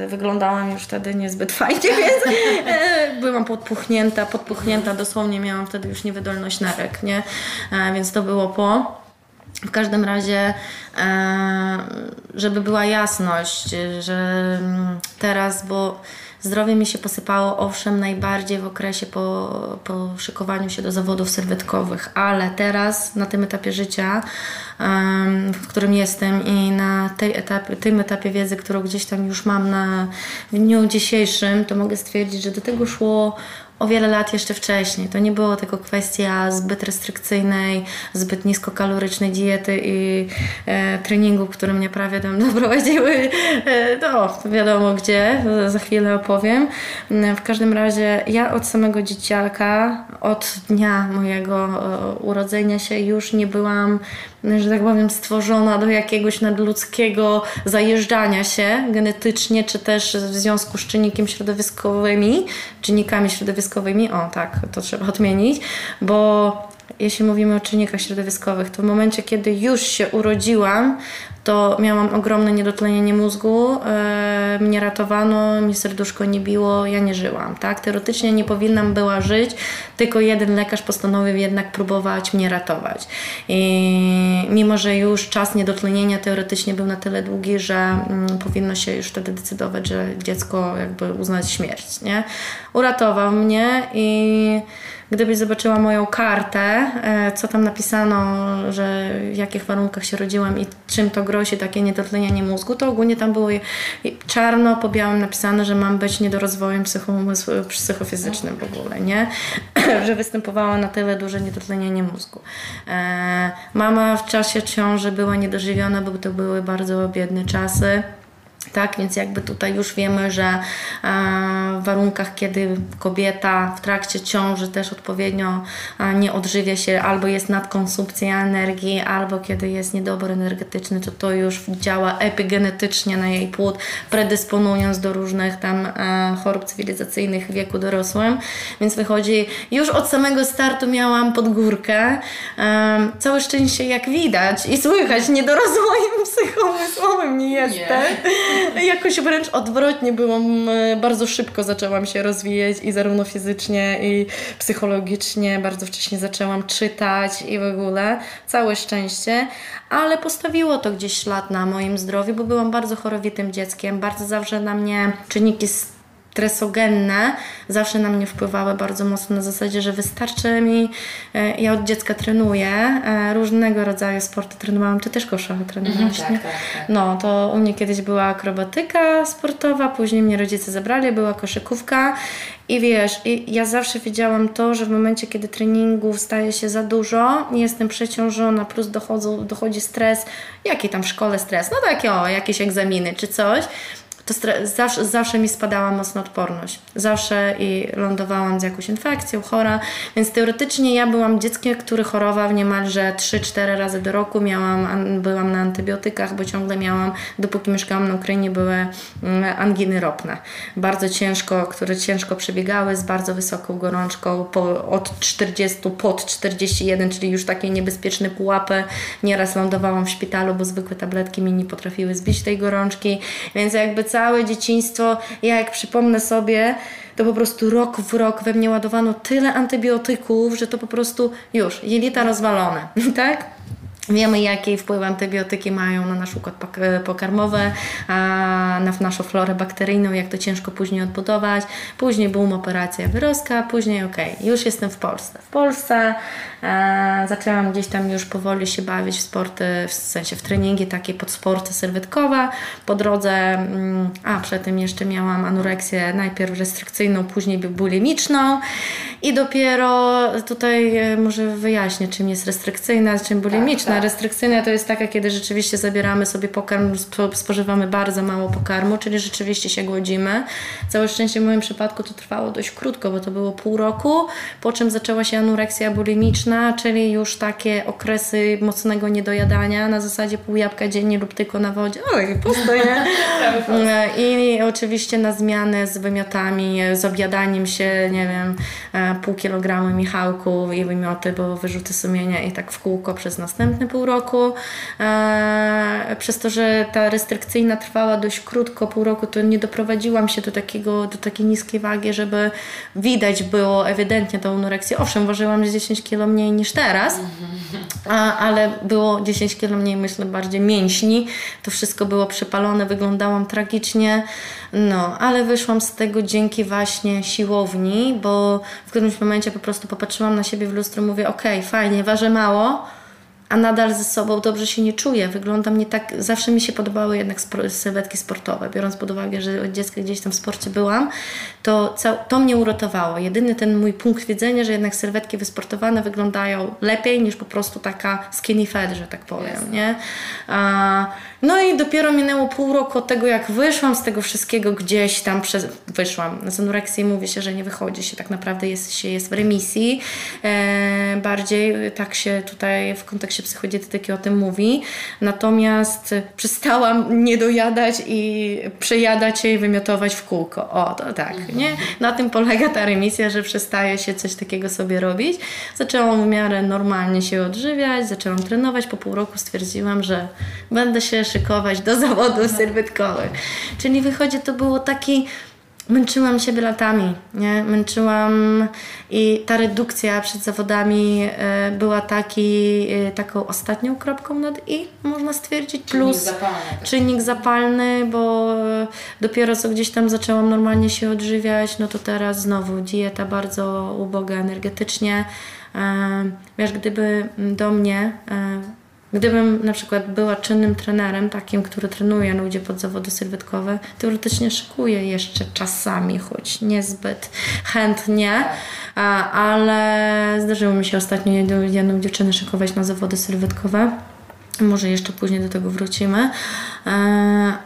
wyglądałam już wtedy niezbyt fajnie, więc e, byłam podpuchnięta, podpuchnięta, dosłownie miałam wtedy już niewydolność nerek, nie? E, więc to było po. W każdym razie, e, żeby była jasność, że mm, teraz, bo Zdrowie mi się posypało, owszem, najbardziej w okresie po, po szykowaniu się do zawodów serwetkowych, ale teraz, na tym etapie życia, w którym jestem i na tej etapie, tym etapie wiedzy, którą gdzieś tam już mam na w dniu dzisiejszym, to mogę stwierdzić, że do tego szło o wiele lat jeszcze wcześniej. To nie było tylko kwestia zbyt restrykcyjnej, zbyt niskokalorycznej diety i e, treningu, które mnie prawie tam doprowadziły e, do wiadomo gdzie, za chwilę opowiem. W każdym razie ja od samego dzieciaka, od dnia mojego e, urodzenia się już nie byłam że tak powiem, stworzona do jakiegoś nadludzkiego zajeżdżania się genetycznie, czy też w związku z czynnikiem środowiskowymi, czynnikami środowiskowymi. O, tak, to trzeba odmienić, bo jeśli mówimy o czynnikach środowiskowych, to w momencie, kiedy już się urodziłam, to miałam ogromne niedotlenienie mózgu, e, mnie ratowano, mi serduszko nie biło, ja nie żyłam, tak? Teoretycznie nie powinnam była żyć, tylko jeden lekarz postanowił jednak próbować mnie ratować. I mimo, że już czas niedotlenienia teoretycznie był na tyle długi, że mm, powinno się już wtedy decydować, że dziecko jakby uznać śmierć, nie? Uratował mnie i gdybyś zobaczyła moją kartę, e, co tam napisano, że w jakich warunkach się rodziłam i czym to grozi takie niedotlenienie mózgu, to ogólnie tam było czarno po białym napisane, że mam być niedorozwojem psychofizycznym w ogóle, nie? że występowało na tyle duże niedotlenienie mózgu. E, mama w czasie ciąży była niedożywiona, bo to były bardzo biedne czasy. Tak, więc jakby tutaj już wiemy, że e, w warunkach, kiedy kobieta w trakcie ciąży też odpowiednio e, nie odżywia się, albo jest nadkonsumpcja energii, albo kiedy jest niedobór energetyczny, to to już działa epigenetycznie na jej płód, predysponując do różnych tam e, chorób cywilizacyjnych w wieku dorosłym. Więc wychodzi, już od samego startu miałam podgórkę. Całe szczęście, jak widać i słychać, nie do rozwoju psychomyślnego umysłowym nie jestem. Nie. Jakoś wręcz odwrotnie byłam, e, bardzo szybko zaczęłam się rozwijać i zarówno fizycznie i psychologicznie. Bardzo wcześnie zaczęłam czytać i w ogóle. Całe szczęście. Ale postawiło to gdzieś ślad na moim zdrowiu, bo byłam bardzo chorowitym dzieckiem. Bardzo zawsze na mnie czynniki stresogenne zawsze na mnie wpływały bardzo mocno na zasadzie, że wystarczy mi, e, ja od dziecka trenuję, e, różnego rodzaju sporty trenowałam, czy też koszały trenowałaś, mhm, tak, tak, tak. No, to u mnie kiedyś była akrobatyka sportowa, później mnie rodzice zabrali, była koszykówka i wiesz, i ja zawsze wiedziałam to, że w momencie, kiedy treningów staje się za dużo, jestem przeciążona, plus dochodzą, dochodzi stres, jaki tam w szkole stres, no takie o, jakieś egzaminy czy coś, to zawsze, zawsze mi spadała mocno odporność. Zawsze i lądowałam z jakąś infekcją, chora, więc teoretycznie ja byłam dzieckiem, który chorował niemalże 3-4 razy do roku. Miałam, byłam na antybiotykach, bo ciągle miałam, dopóki mieszkałam na Ukrainie, były mm, anginy ropne. Bardzo ciężko, które ciężko przebiegały z bardzo wysoką gorączką, po, od 40 pod 41, czyli już takie niebezpieczne pułapy. Nieraz lądowałam w szpitalu, bo zwykłe tabletki mi nie potrafiły zbić tej gorączki, więc jakby całe dzieciństwo, ja jak przypomnę sobie, to po prostu rok w rok we mnie ładowano tyle antybiotyków, że to po prostu już jelita rozwalone, tak? Wiemy, jaki wpływ antybiotyki mają na nasz układ pokarmowy, na naszą florę bakteryjną, jak to ciężko później odbudować. Później boom, operacja wyrostka, później ok, już jestem w Polsce. W Polsce e, zaczęłam gdzieś tam już powoli się bawić w sporty, w sensie w treningi takie pod sporty serwetkowe. Po drodze, mm, a przed tym jeszcze miałam anoreksję najpierw restrykcyjną, później bulimiczną i dopiero tutaj e, może wyjaśnię, czym jest restrykcyjna, czym bulimiczna. Tak, tak. Restrykcyjna to jest taka, kiedy rzeczywiście zabieramy sobie pokarm, spożywamy bardzo mało pokarmu, czyli rzeczywiście się głodzimy. Całe szczęście w moim przypadku to trwało dość krótko, bo to było pół roku, po czym zaczęła się anoreksja bulimiczna, czyli już takie okresy mocnego niedojadania na zasadzie pół jabłka dziennie lub tylko na wodzie. Oj, postoję. I oczywiście na zmianę z wymiotami, z objadaniem się, nie wiem, e, pół kilograma Michałków i wymioty, bo wyrzuty sumienia i tak w kółko przez następne pół roku. E, przez to, że ta restrykcyjna trwała dość krótko, pół roku, to nie doprowadziłam się do, takiego, do takiej niskiej wagi, żeby widać było ewidentnie tą anoreksję. Owszem, ważyłam 10 kg mniej niż teraz, a, ale było 10 kg mniej, myślę, bardziej mięśni. To wszystko było przepalone, wyglądałam tragicznie. No, ale wyszłam z tego dzięki właśnie siłowni, bo w którymś momencie po prostu popatrzyłam na siebie w lustro i mówię, okej, okay, fajnie, ważę mało, a nadal ze sobą dobrze się nie czuję. Wyglądam nie tak, zawsze mi się podobały jednak sylwetki sportowe. Biorąc pod uwagę, że od dziecka gdzieś tam w sporcie byłam, to to mnie uratowało. Jedyny ten mój punkt widzenia, że jednak sylwetki wysportowane wyglądają lepiej niż po prostu taka skinny fat, że tak powiem, nie? A, no i dopiero minęło pół roku od tego, jak wyszłam z tego wszystkiego gdzieś tam przez... wyszłam. Z anoreksji mówi się, że nie wychodzi się, tak naprawdę jest, się jest w remisji. E, bardziej tak się tutaj w kontekście psychodietetyki o tym mówi. Natomiast przestałam nie dojadać i przejadać się i wymiotować w kółko. O, to tak, nie? Na tym polega ta remisja, że przestaje się coś takiego sobie robić. Zaczęłam w miarę normalnie się odżywiać, zaczęłam trenować. Po pół roku stwierdziłam, że będę się szykować do zawodów sylwetkowych. Czyli wychodzi, to było taki męczyłam siebie latami, nie? Męczyłam i ta redukcja przed zawodami e, była taki, e, taką ostatnią kropką nad i, można stwierdzić, plus czynnik zapalny, tak. czynnik zapalny, bo dopiero co gdzieś tam zaczęłam normalnie się odżywiać, no to teraz znowu dieta bardzo uboga energetycznie. E, wiesz, gdyby do mnie Gdybym na przykład była czynnym trenerem, takim, który trenuje ludzi pod zawody sylwetkowe, teoretycznie szykuję jeszcze czasami, choć niezbyt chętnie, ale zdarzyło mi się ostatnio jedną, dziewczynę szykować na zawody sylwetkowe. Może jeszcze później do tego wrócimy, e,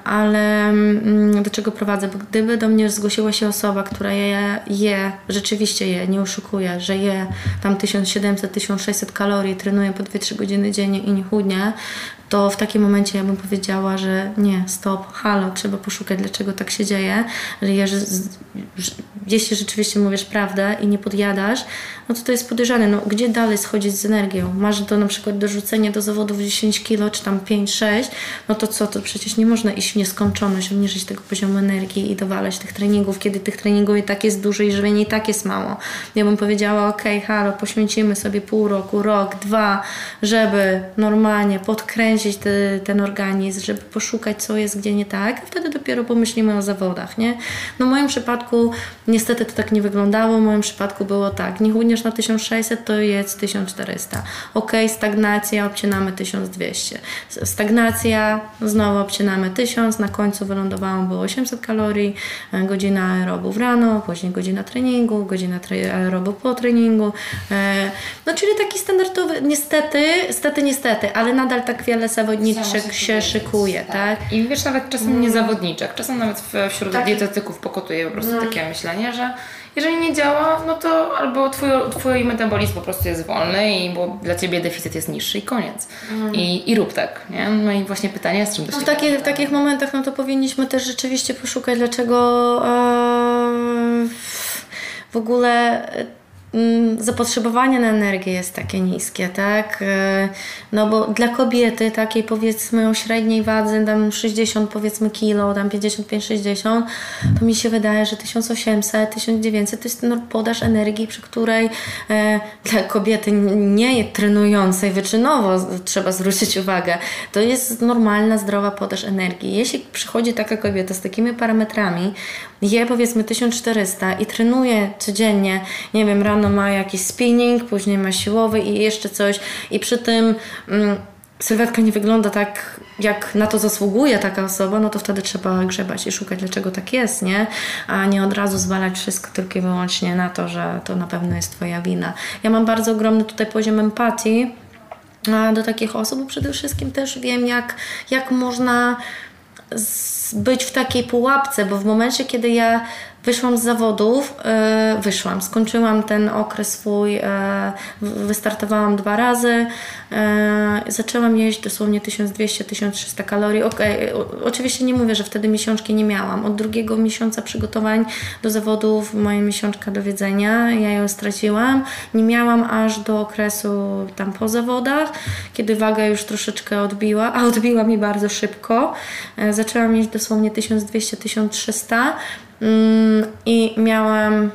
ale mm, do czego prowadzę? Bo gdyby do mnie zgłosiła się osoba, która je, je rzeczywiście je, nie oszukuje, że je tam 1700-1600 kalorii, trenuje po 2-3 godziny dziennie i nie chudnie, to w takim momencie ja bym powiedziała, że nie, stop, halo, trzeba poszukać, dlaczego tak się dzieje. Że, jeśli rzeczywiście mówisz prawdę i nie podjadasz, no to to jest podejrzane. No, gdzie dalej schodzić z energią? Masz do na przykład do rzucenia do zawodów 10 kg, czy tam 5-6, no to co, to przecież nie można iść w nieskończoność, obniżyć tego poziomu energii i dowalać tych treningów, kiedy tych treningów i tak jest dużo i żywienie i tak jest mało. Ja bym powiedziała, ok, halo, poświęcimy sobie pół roku, rok, dwa, żeby normalnie podkręcić te, ten organizm, żeby poszukać, co jest gdzie nie tak, a wtedy dopiero pomyślimy o zawodach, nie? No w moim przypadku niestety to tak nie wyglądało, w moim przypadku było tak, nie na 1600, to jest 1400. Ok, stagnacja, obcinamy 1200. Stagnacja, znowu obcinamy 1000, na końcu wylądowałam było 800 kalorii, e, godzina aerobów rano, później godzina treningu, godzina aerobów po treningu. E, no czyli taki standardowy, niestety, niestety, niestety, ale nadal tak wiele zawodniczek się szykuje, tak. tak. I wiesz, nawet czasem nie zawodniczek, czasem nawet wśród tak. dietetyków pokotuje po prostu no. takie myślenie, że jeżeli nie działa, no to albo twój, twój metabolizm po prostu jest wolny i bo dla ciebie deficyt jest niższy i koniec. Mm. I, I rób tak, nie? No i właśnie pytanie, z czym to się no, w, takie, w takich momentach no to powinniśmy też rzeczywiście poszukać, dlaczego e, w ogóle Mm, zapotrzebowanie na energię jest takie niskie, tak? E, no bo dla kobiety takiej powiedzmy o średniej wadze, tam 60 powiedzmy kilo, tam 55-60, to mi się wydaje, że 1800, 1900 to jest no, podaż energii, przy której e, dla kobiety nie trenującej wyczynowo trzeba zwrócić uwagę, to jest normalna, zdrowa podaż energii. Jeśli przychodzi taka kobieta z takimi parametrami, je powiedzmy 1400 i trenuje codziennie, nie wiem, rano ma jakiś spinning, później ma siłowy i jeszcze coś i przy tym mm, sylwetka nie wygląda tak, jak na to zasługuje taka osoba, no to wtedy trzeba grzebać i szukać, dlaczego tak jest, nie? A nie od razu zwalać wszystko tylko i wyłącznie na to, że to na pewno jest Twoja wina. Ja mam bardzo ogromny tutaj poziom empatii do takich osób, bo przede wszystkim też wiem, jak, jak można być w takiej pułapce, bo w momencie, kiedy ja Wyszłam z zawodów, yy, wyszłam, skończyłam ten okres swój, yy, wystartowałam dwa razy, yy, zaczęłam jeść dosłownie 1200-1300 kalorii. Okay, oczywiście nie mówię, że wtedy miesiączki nie miałam. Od drugiego miesiąca przygotowań do zawodów moja miesiączka do wiedzenia, ja ją straciłam. Nie miałam aż do okresu tam po zawodach, kiedy waga już troszeczkę odbiła, a odbiła mi bardzo szybko. zaczęłam jeść dosłownie 1200-1300 Mm, I miałam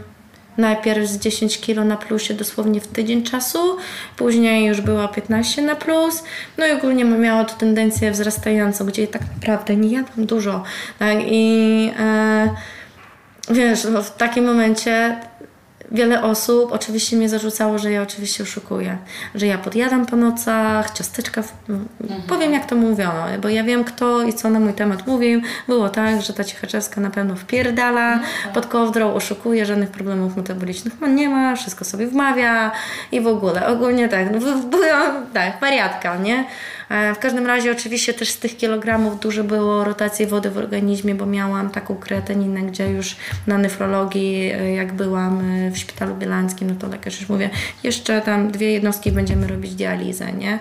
najpierw z 10 kg na plusie dosłownie w tydzień czasu, później już była 15 na plus, no i ogólnie miało to tendencję wzrastającą, gdzie tak naprawdę nie jadłam dużo. Tak? I e, wiesz, no w takim momencie wiele osób oczywiście mnie zarzucało, że ja oczywiście oszukuję, że ja podjadam po nocach, ciasteczka, w... mhm. powiem jak to mówiono, bo ja wiem kto i co na mój temat mówił. Było tak, że ta Cichaczewska na pewno wpierdala, mhm. pod kołdrą oszukuje, żadnych problemów metabolicznych no, nie ma, wszystko sobie wmawia i w ogóle, ogólnie tak, no, byłam, tak, wariatka, nie? E, w każdym razie oczywiście też z tych kilogramów dużo było rotacji wody w organizmie, bo miałam taką kreatyninę, gdzie już na nefrologii, e, jak byłam e, w szpitalu bielańskim, no to lekarz już mówię, jeszcze tam dwie jednostki będziemy robić dializę, nie?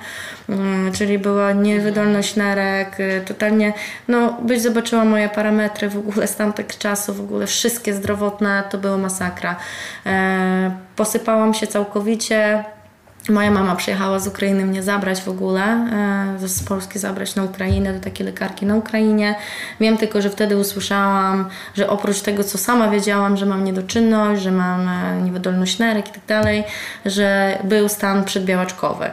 Mm, czyli była niewydolność nerek, totalnie, no byś zobaczyła moje parametry w ogóle z tamtych czasów, w ogóle wszystkie zdrowotne, to była masakra. Posypałam się całkowicie, Moja mama przyjechała z Ukrainy mnie zabrać w ogóle, e, z Polski zabrać na Ukrainę, do takiej lekarki na Ukrainie. Wiem tylko, że wtedy usłyszałam, że oprócz tego, co sama wiedziałam, że mam niedoczynność, że mam e, niewydolność nerek i tak dalej, że był stan przedbiałaczkowy.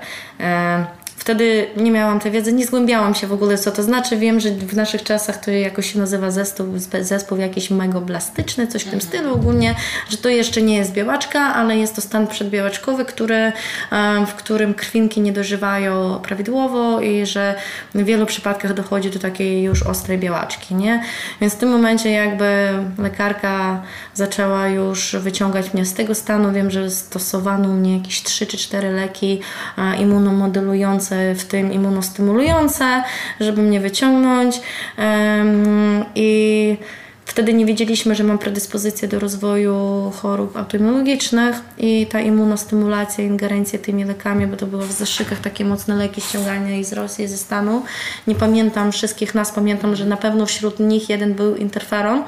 E, Wtedy nie miałam tej wiedzy, nie zgłębiałam się w ogóle, co to znaczy. Wiem, że w naszych czasach to jakoś się nazywa zespół, zespół jakiś megoblastyczny, coś w tym mhm. stylu ogólnie, że to jeszcze nie jest białaczka, ale jest to stan przedbiałaczkowy, który, w którym krwinki nie dożywają prawidłowo i że w wielu przypadkach dochodzi do takiej już ostrej białaczki, nie? Więc w tym momencie jakby lekarka zaczęła już wyciągać mnie z tego stanu. Wiem, że stosowano u mnie jakieś 3 czy 4 leki immunomodulujące w tym immunostymulujące, żeby mnie wyciągnąć. I Wtedy nie wiedzieliśmy, że mam predyspozycję do rozwoju chorób autoimmunologicznych i ta immunostymulacja, ingerencja tymi lekami, bo to było w zaszczykach takie mocne leki ściągania i z Rosji, ze Stanu. Nie pamiętam wszystkich nas, pamiętam, że na pewno wśród nich jeden był interferon.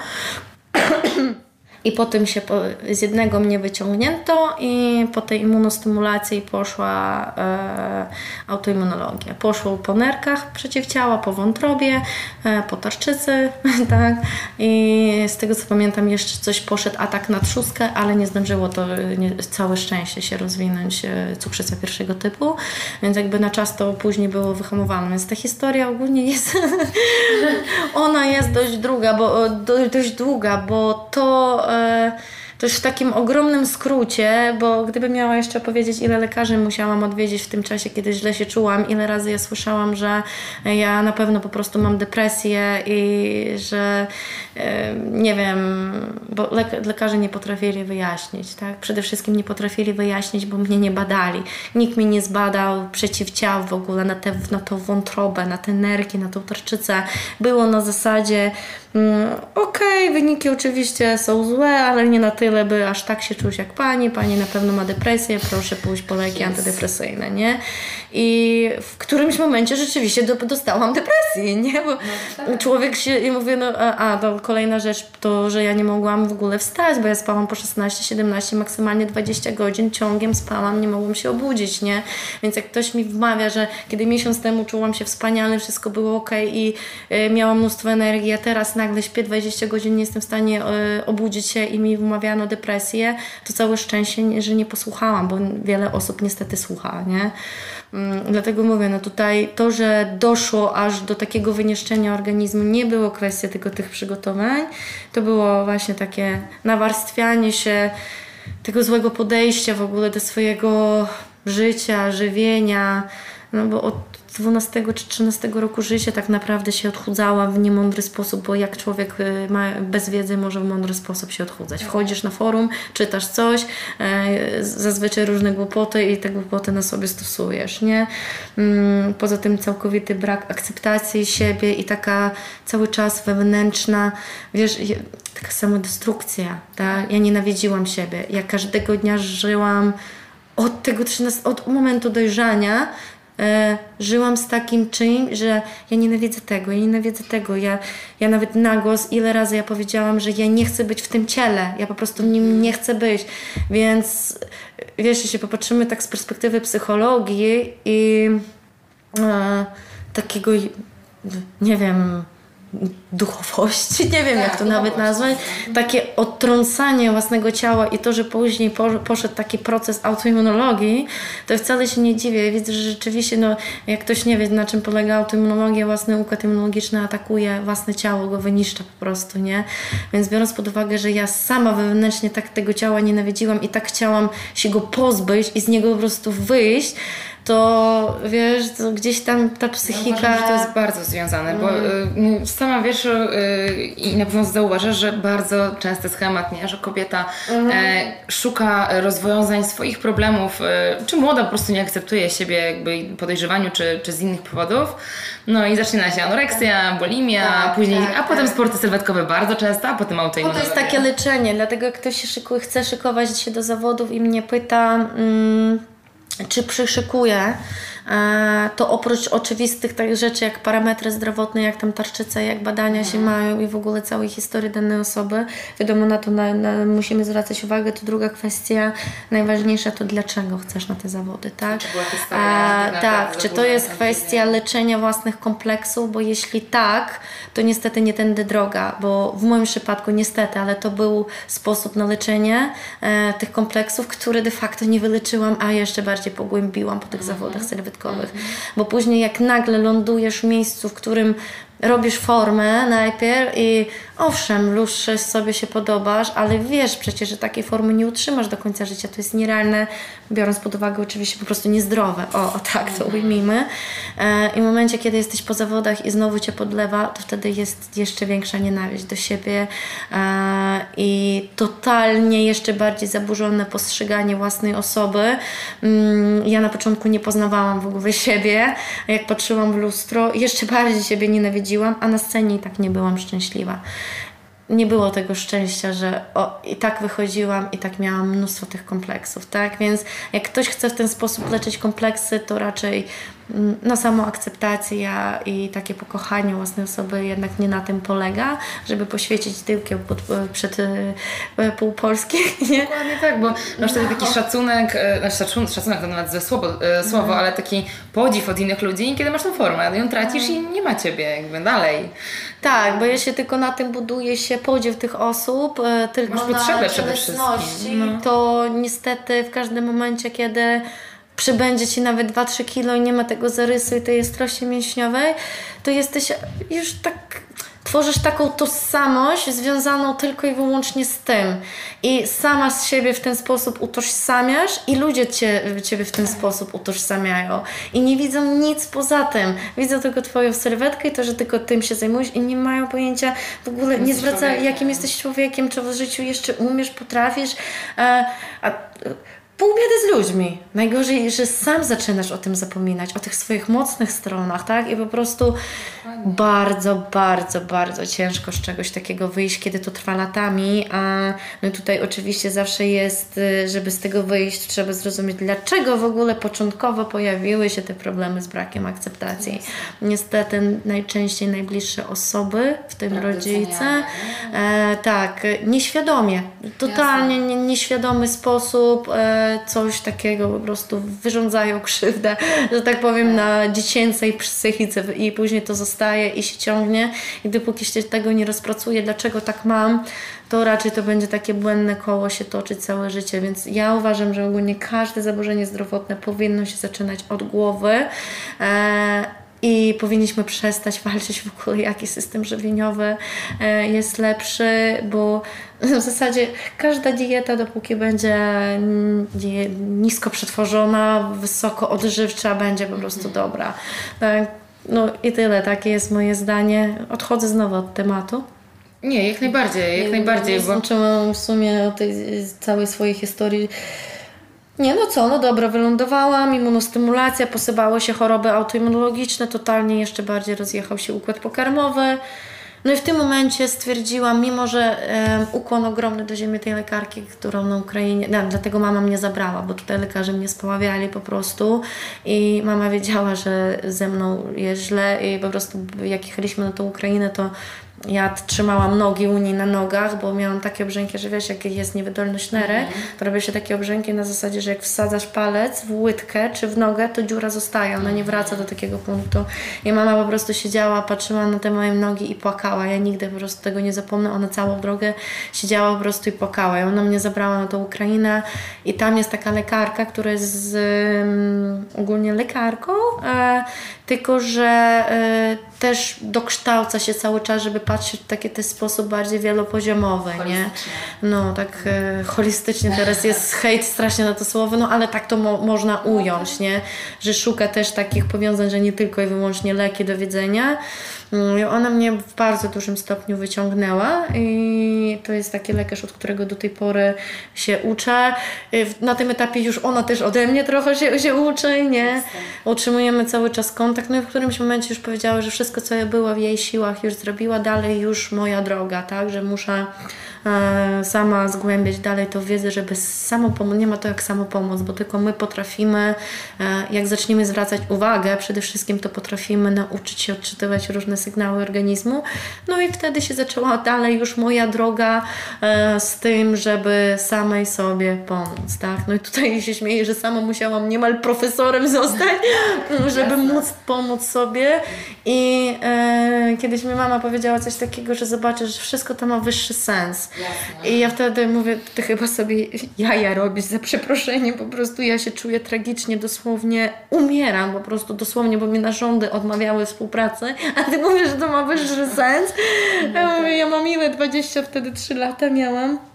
I potem się po, z jednego mnie wyciągnięto i po tej immunostymulacji poszła e, autoimmunologia. Poszło po nerkach przeciwciała, po wątrobie, e, po tarczycy, tak. I z tego co pamiętam jeszcze coś poszedł atak na trzustkę, ale nie zdążyło to nie, całe szczęście się rozwinąć e, cukrzyca pierwszego typu, więc jakby na czas to później było wyhamowane. Więc ta historia ogólnie jest, ona jest dość długa, bo, dość długa, bo to E, też w takim ogromnym skrócie, bo gdybym miała jeszcze powiedzieć, ile lekarzy musiałam odwiedzić w tym czasie, kiedy źle się czułam, ile razy ja słyszałam, że ja na pewno po prostu mam depresję i że nie wiem, bo lekarze nie potrafili wyjaśnić, tak? Przede wszystkim nie potrafili wyjaśnić, bo mnie nie badali. Nikt mi nie zbadał przeciwciał w ogóle na, te, na tą wątrobę, na te nerki, na tą tarczycę. Było na zasadzie okej, okay, wyniki oczywiście są złe, ale nie na tyle, by aż tak się czuć jak pani. Pani na pewno ma depresję, proszę pójść po leki antydepresyjne, nie? I w którymś momencie rzeczywiście do, dostałam depresji, nie? Bo no, tak. człowiek się i mówię, no a, a kolejna rzecz to, że ja nie mogłam w ogóle wstać, bo ja spałam po 16, 17, maksymalnie 20 godzin, ciągiem spałam, nie mogłam się obudzić, nie? Więc jak ktoś mi wmawia, że kiedy miesiąc temu czułam się wspaniale, wszystko było ok i y, miałam mnóstwo energii, a teraz nagle śpię 20 godzin, nie jestem w stanie y, obudzić się i mi wmawiano depresję, to całe szczęście, że nie posłuchałam, bo wiele osób niestety słucha, nie? Mm, dlatego mówię, no tutaj to, że doszło aż do takiego wyniszczenia organizmu, nie było kwestia tylko tych przygotowań, to było właśnie takie nawarstwianie się tego złego podejścia w ogóle do swojego życia, żywienia, no bo od 12 czy 13 roku życia tak naprawdę się odchudzała w niemądry sposób, bo jak człowiek y, ma, bez wiedzy może w mądry sposób się odchudzać. Wchodzisz na forum, czytasz coś, e, zazwyczaj różne głupoty i te głupoty na sobie stosujesz, nie? Mm, poza tym całkowity brak akceptacji siebie i taka cały czas wewnętrzna, wiesz, taka samodestrukcja, tak? Ja nienawidziłam siebie. Ja każdego dnia żyłam od tego 13, od momentu dojrzania e, żyłam z takim czymś, że ja nienawidzę tego, ja nienawidzę tego. Ja, ja nawet na głos, ile razy ja powiedziałam, że ja nie chcę być w tym ciele, ja po prostu w nim nie chcę być. Więc wiesz, jeśli popatrzymy tak z perspektywy psychologii i e, takiego, nie wiem, duchowości, nie wiem tak, jak to nawet nazwać, takie odtrącanie własnego ciała i to, że później poszedł taki proces autoimmunologii, to wcale się nie dziwię. Widzę, że rzeczywiście, no, jak ktoś nie wie, na czym polega autoimmunologia, własny układ immunologiczny atakuje własne ciało, go wyniszcza po prostu, nie? Więc biorąc pod uwagę, że ja sama wewnętrznie tak tego ciała nienawidziłam i tak chciałam się go pozbyć i z niego po prostu wyjść, to wiesz, to gdzieś tam ta psychika. Ja uważam, że to jest bardzo związane, mm. bo y, sama wiesz y, i na pewno zauważasz, że bardzo częsty schemat, nie? że kobieta mm. e, szuka rozwiązań swoich problemów, e, czy młoda po prostu nie akceptuje siebie jakby podejrzewaniu, czy, czy z innych powodów. No i zaczyna się anoreksja, bulimia, tak, później, tak, a potem tak. sporty sylwetkowe bardzo często, a potem autoimmunologia. To jest takie leczenie, dlatego jak ktoś się szykuje, chce szykować się do zawodów i mnie pyta... Mm, czy przyszykuję, to oprócz oczywistych tak rzeczy jak parametry zdrowotne, jak tam tarczyce, jak badania się mhm. mają i w ogóle całej historii danej osoby, wiadomo na to na, na, musimy zwracać uwagę. To druga kwestia, najważniejsza to dlaczego chcesz na te zawody, tak? A, tak, czy to jest kwestia leczenia własnych kompleksów, bo jeśli tak, to niestety nie tędy droga, bo w moim przypadku niestety, ale to był sposób na leczenie e, tych kompleksów, które de facto nie wyleczyłam, a jeszcze bardziej pogłębiłam po tych mhm. zawodach Mhm. Bo później jak nagle lądujesz w miejscu, w którym robisz formę najpierw i owszem, lustrze sobie się podobasz, ale wiesz przecież, że takiej formy nie utrzymasz do końca życia. To jest nierealne, biorąc pod uwagę oczywiście po prostu niezdrowe. O, tak to ujmijmy. E, I w momencie, kiedy jesteś po zawodach i znowu Cię podlewa, to wtedy jest jeszcze większa nienawiść do siebie e, i totalnie jeszcze bardziej zaburzone postrzeganie własnej osoby. Mm, ja na początku nie poznawałam w ogóle siebie. Jak patrzyłam w lustro, jeszcze bardziej siebie nienawidziłam, a na scenie i tak nie byłam szczęśliwa. nie było tego szczęścia, że o, i tak wychodziłam i tak miałam mnóstwo tych kompleksów, tak? Więc jak ktoś chce w ten sposób leczyć kompleksy, to raczej na samoakceptacja i takie pokochanie własnej osoby jednak nie na tym polega, żeby poświecić tyłkiem pod, przed e, pół Polski, nie? Dokładnie tak, bo masz wtedy taki szacunek, e, znaczy szacunek, to nawet złe słowo, e, słowo Mhm. ale taki podziw od innych ludzi, kiedy masz tą formę, no ją tracisz i nie ma Ciebie jakby dalej. Tak, bo ja się tylko na tym buduje się podziw tych osób, tylko Masz na potrzebę przede wszystkim, no. to niestety w każdym momencie, kiedy przybędzie Ci nawet 2-3 kilo i nie ma tego zarysu i tej jastrości mięśniowej, to jesteś już tak... Tworzysz taką tożsamość związaną tylko i wyłącznie z tym. I sama z siebie w ten sposób utożsamiasz i ludzie cię, Ciebie w ten sposób utożsamiają. I nie widzą nic poza tym. Widzą tylko Twoją sylwetkę i to, że tylko tym się zajmujesz i nie mają pojęcia w ogóle, nie Jesteś zwraca człowiekiem. jakim jesteś człowiekiem, czy w życiu jeszcze umiesz, potrafisz. E, a, Pół biedy z ludźmi. Najgorzej, że sam zaczynasz o tym zapominać, o tych swoich mocnych stronach, tak? I po prostu bardzo, bardzo, bardzo ciężko z czegoś takiego wyjść, kiedy to trwa latami. A no tutaj oczywiście zawsze jest, y, żeby z tego wyjść, trzeba zrozumieć, dlaczego w ogóle początkowo pojawiły się te problemy z brakiem akceptacji. Niestety najczęściej najbliższe osoby, w tym rodzice. E, tak, nieświadomie, totalnie nie, nieświadomy sposób e, coś takiego po prostu wyrządzają krzywdę, że tak powiem, na dziecięcej psychice i później to zostaje i się ciągnie i dopóki się tego nie rozpracuje, dlaczego tak mam, to raczej to będzie takie błędne koło się toczyć całe życie, więc ja uważam, że ogólnie każde zaburzenie zdrowotne powinno się zaczynać od głowy. E, i powinniśmy przestać walczyć w ogóle, jaki system żywieniowy e, jest lepszy, bo w zasadzie każda dieta, dopóki będzie nisko przetworzona, wysoko odżywcza, będzie po prostu dobra. Tak, no i tyle, takie jest moje zdanie. Odchodzę znowu od tematu. Nie, jak najbardziej, jak najbardziej, bo w sumie o tej całej swojej historii. Nie, no co, no dobra, wylądowałam, immunostymulacja, posypały się choroby autoimmunologiczne, totalnie jeszcze bardziej rozjechał się układ pokarmowy. No i w tym momencie stwierdziłam, mimo że em, ukłon ogromny do ziemi tej lekarki, którą na Ukrainie, no, dlatego mama mnie zabrała, bo tutaj lekarze mnie społawiali po prostu i mama wiedziała, że ze mną jest źle i po prostu jak jechaliśmy na tą Ukrainę, to ja trzymałam nogi u niej na nogach, bo miałam takie obrzęki, że wiesz, jak jest niewydolność nery, to robią się takie obrzęki na zasadzie, że jak wsadzasz palec w łydkę czy w nogę, to dziura zostaje, ona nie wraca do takiego punktu. I mama po prostu siedziała, patrzyła na te moje nogi i płakała. Ja nigdy po prostu tego nie zapomnę. Ona całą drogę siedziała po prostu i płakała. I ona mnie zabrała na tą Ukrainę i tam jest taka lekarka, która jest z, um, ogólnie lekarką, e, tylko że e, też dokształca się cały czas, żeby patrzeć w taki też sposób bardziej wielopoziomowy, nie? No, tak e, holistycznie teraz jest hejt strasznie na to słowo, no ale tak to mo- można ująć, nie? Że szuka też takich powiązań, że nie tylko i wyłącznie leki do wiedzenia. Mm, Ona mnie w bardzo dużym stopniu wyciągnęła i to jest taki lekarz, od którego do tej pory się uczę. Y, Na tym etapie już ona też ode mnie trochę się, się uczy, nie? Utrzymujemy cały czas kontakt, no i w którymś momencie już powiedziała, że wszystko, co ja była w jej siłach, już zrobiła, dalej już moja droga, tak? Że muszę sama zgłębiać dalej tą wiedzę, żeby samopomóc, nie ma to jak samopomóc, bo tylko my potrafimy, e, jak zaczniemy zwracać uwagę, przede wszystkim to potrafimy nauczyć się odczytywać różne sygnały organizmu, no i wtedy się zaczęła dalej już moja droga e, z tym, żeby samej sobie pomóc, tak? No i tutaj się śmieję, że sama musiałam niemal profesorem zostać, żeby móc pomóc sobie i e, kiedyś mi mama powiedziała coś takiego, że zobaczysz, że wszystko to ma wyższy sens. I ja wtedy mówię, ty chyba sobie jaja robisz za przeproszenie, po prostu ja się czuję tragicznie, dosłownie umieram po prostu, dosłownie, bo mi narządy odmawiały współpracy, a ty mówisz, że to ma wyższy sens. Ja mówię, ja mam ile, 20 wtedy 3 lata miałam.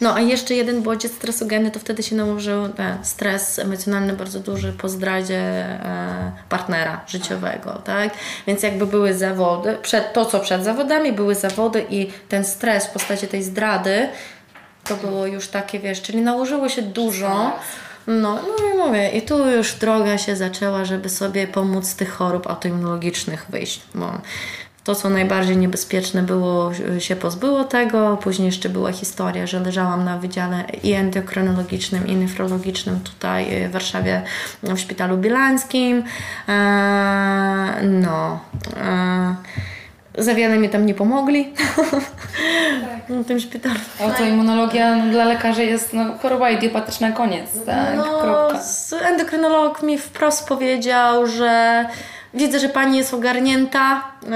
No, a jeszcze jeden bodziec stresogeny, to wtedy się nałożył stres emocjonalny bardzo duży po zdradzie e, partnera życiowego, tak? Więc jakby były zawody, przed, to co przed zawodami, były zawody i ten stres w postaci tej zdrady, to było już takie, wiesz, czyli nałożyło się dużo. No, no i mówię, i tu już droga się zaczęła, żeby sobie pomóc z tych chorób autoimmunologicznych wyjść, bo To, co najbardziej niebezpieczne było, się pozbyło tego. Później jeszcze była historia, że leżałam na wydziale i endokrynologicznym, i nefrologicznym tutaj w Warszawie w szpitalu bilańskim. E, no. E, za wiele mi tam nie pomogli tak. w tym szpitalu. Autoimmunologia no, dla lekarzy jest no, choroba idiopatyczna, koniec, tak? No, Kropka. Endokrynolog mi wprost powiedział, że Widzę, że Pani jest ogarnięta,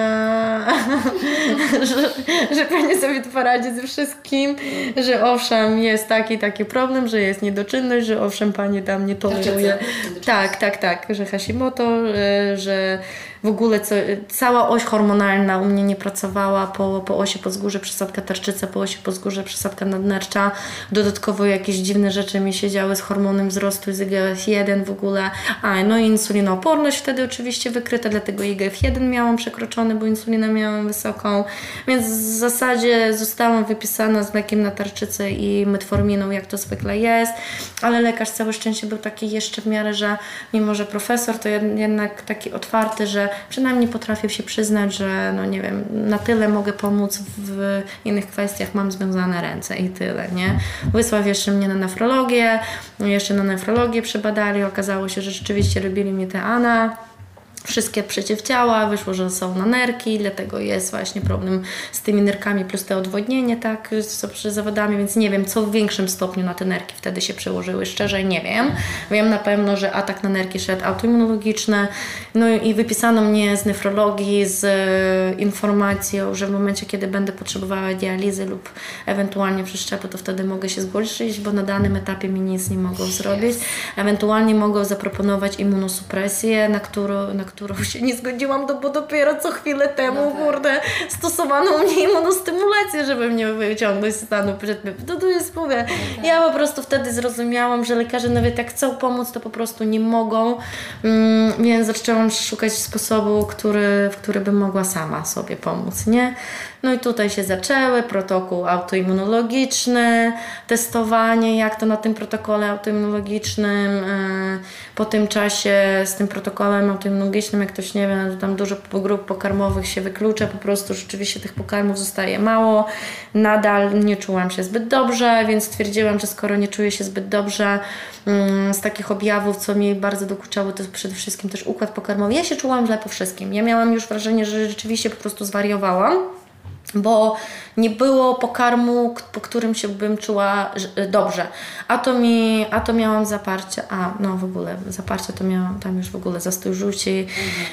że, że Pani sobie poradzi ze wszystkim, że owszem, jest taki taki problem, że jest niedoczynność, że owszem, Pani tam nie toleruje. Tak, tak, tak, że Hashimoto, e, że w ogóle co, cała oś hormonalna u mnie nie pracowała po, po osi podzgórze, przesadka tarczyca, po osi podzgórze, przesadka nadnercza. Dodatkowo jakieś dziwne rzeczy mi się działy z hormonem wzrostu z IGF-1 w ogóle. A, no i insulinooporność wtedy oczywiście wykryta, dlatego IGF-1 miałam bo insulinę miałam wysoką. Więc w zasadzie zostałam wypisana z lekiem na tarczycę i metforminą, jak to zwykle jest. Ale lekarz całe szczęście był taki jeszcze w miarę, że mimo, że profesor to jednak taki otwarty, że przynajmniej potrafię się przyznać, że no nie wiem, na tyle mogę pomóc w innych kwestiach, mam związane ręce i tyle, nie? Wysłał jeszcze mnie na nefrologię, jeszcze na nefrologię przebadali, okazało się, że rzeczywiście robili mi te ANA, wszystkie przeciwciała, wyszło, że są na nerki, dlatego jest właśnie problem z tymi nerkami plus te odwodnienie, tak, z zawodami, więc nie wiem, co w większym stopniu na te nerki wtedy się przełożyły, szczerze nie wiem. Wiem na pewno, że atak na nerki szedł autoimmunologiczny, no i wypisano mnie z nefrologii z e, informacją, że w momencie, kiedy będę potrzebowała dializy lub ewentualnie przeszczepu, to wtedy mogę się zgłosić, bo na danym etapie mi nic nie mogą zrobić. Ewentualnie mogą zaproponować immunosupresję, na którą, na którą się nie zgodziłam, to bo dopiero co chwilę temu, no tak. kurde, stosowano mnie immunostymulację, żeby mnie wyciągnąć z stanu przedmiotu. To tu jest, mówię, no tak. ja po prostu wtedy zrozumiałam, że lekarze nawet jak chcą pomóc, to po prostu nie mogą, mm, więc zaczęłam szukać sposobu, który, w który bym mogła sama sobie pomóc, nie? No i tutaj się zaczęły protokół autoimmunologiczny, testowanie, jak to na tym protokole autoimmunologicznym. E, po tym czasie z tym protokołem autoimmunologicznym, jak ktoś nie wie, no tam dużo grup pokarmowych się wyklucza, po prostu rzeczywiście tych pokarmów zostaje mało. Nadal nie czułam się zbyt dobrze, więc stwierdziłam, że skoro nie czuję się zbyt dobrze, mm, z takich objawów, co mi bardzo dokuczało, to przede wszystkim też układ pokarmowy. Ja się czułam źle po wszystkim. Ja miałam już wrażenie, że rzeczywiście po prostu zwariowałam bo nie było pokarmu, po którym się bym czuła dobrze. A to mi, a to miałam zaparcie, a no w ogóle zaparcie to miałam tam już w ogóle zastój żółci.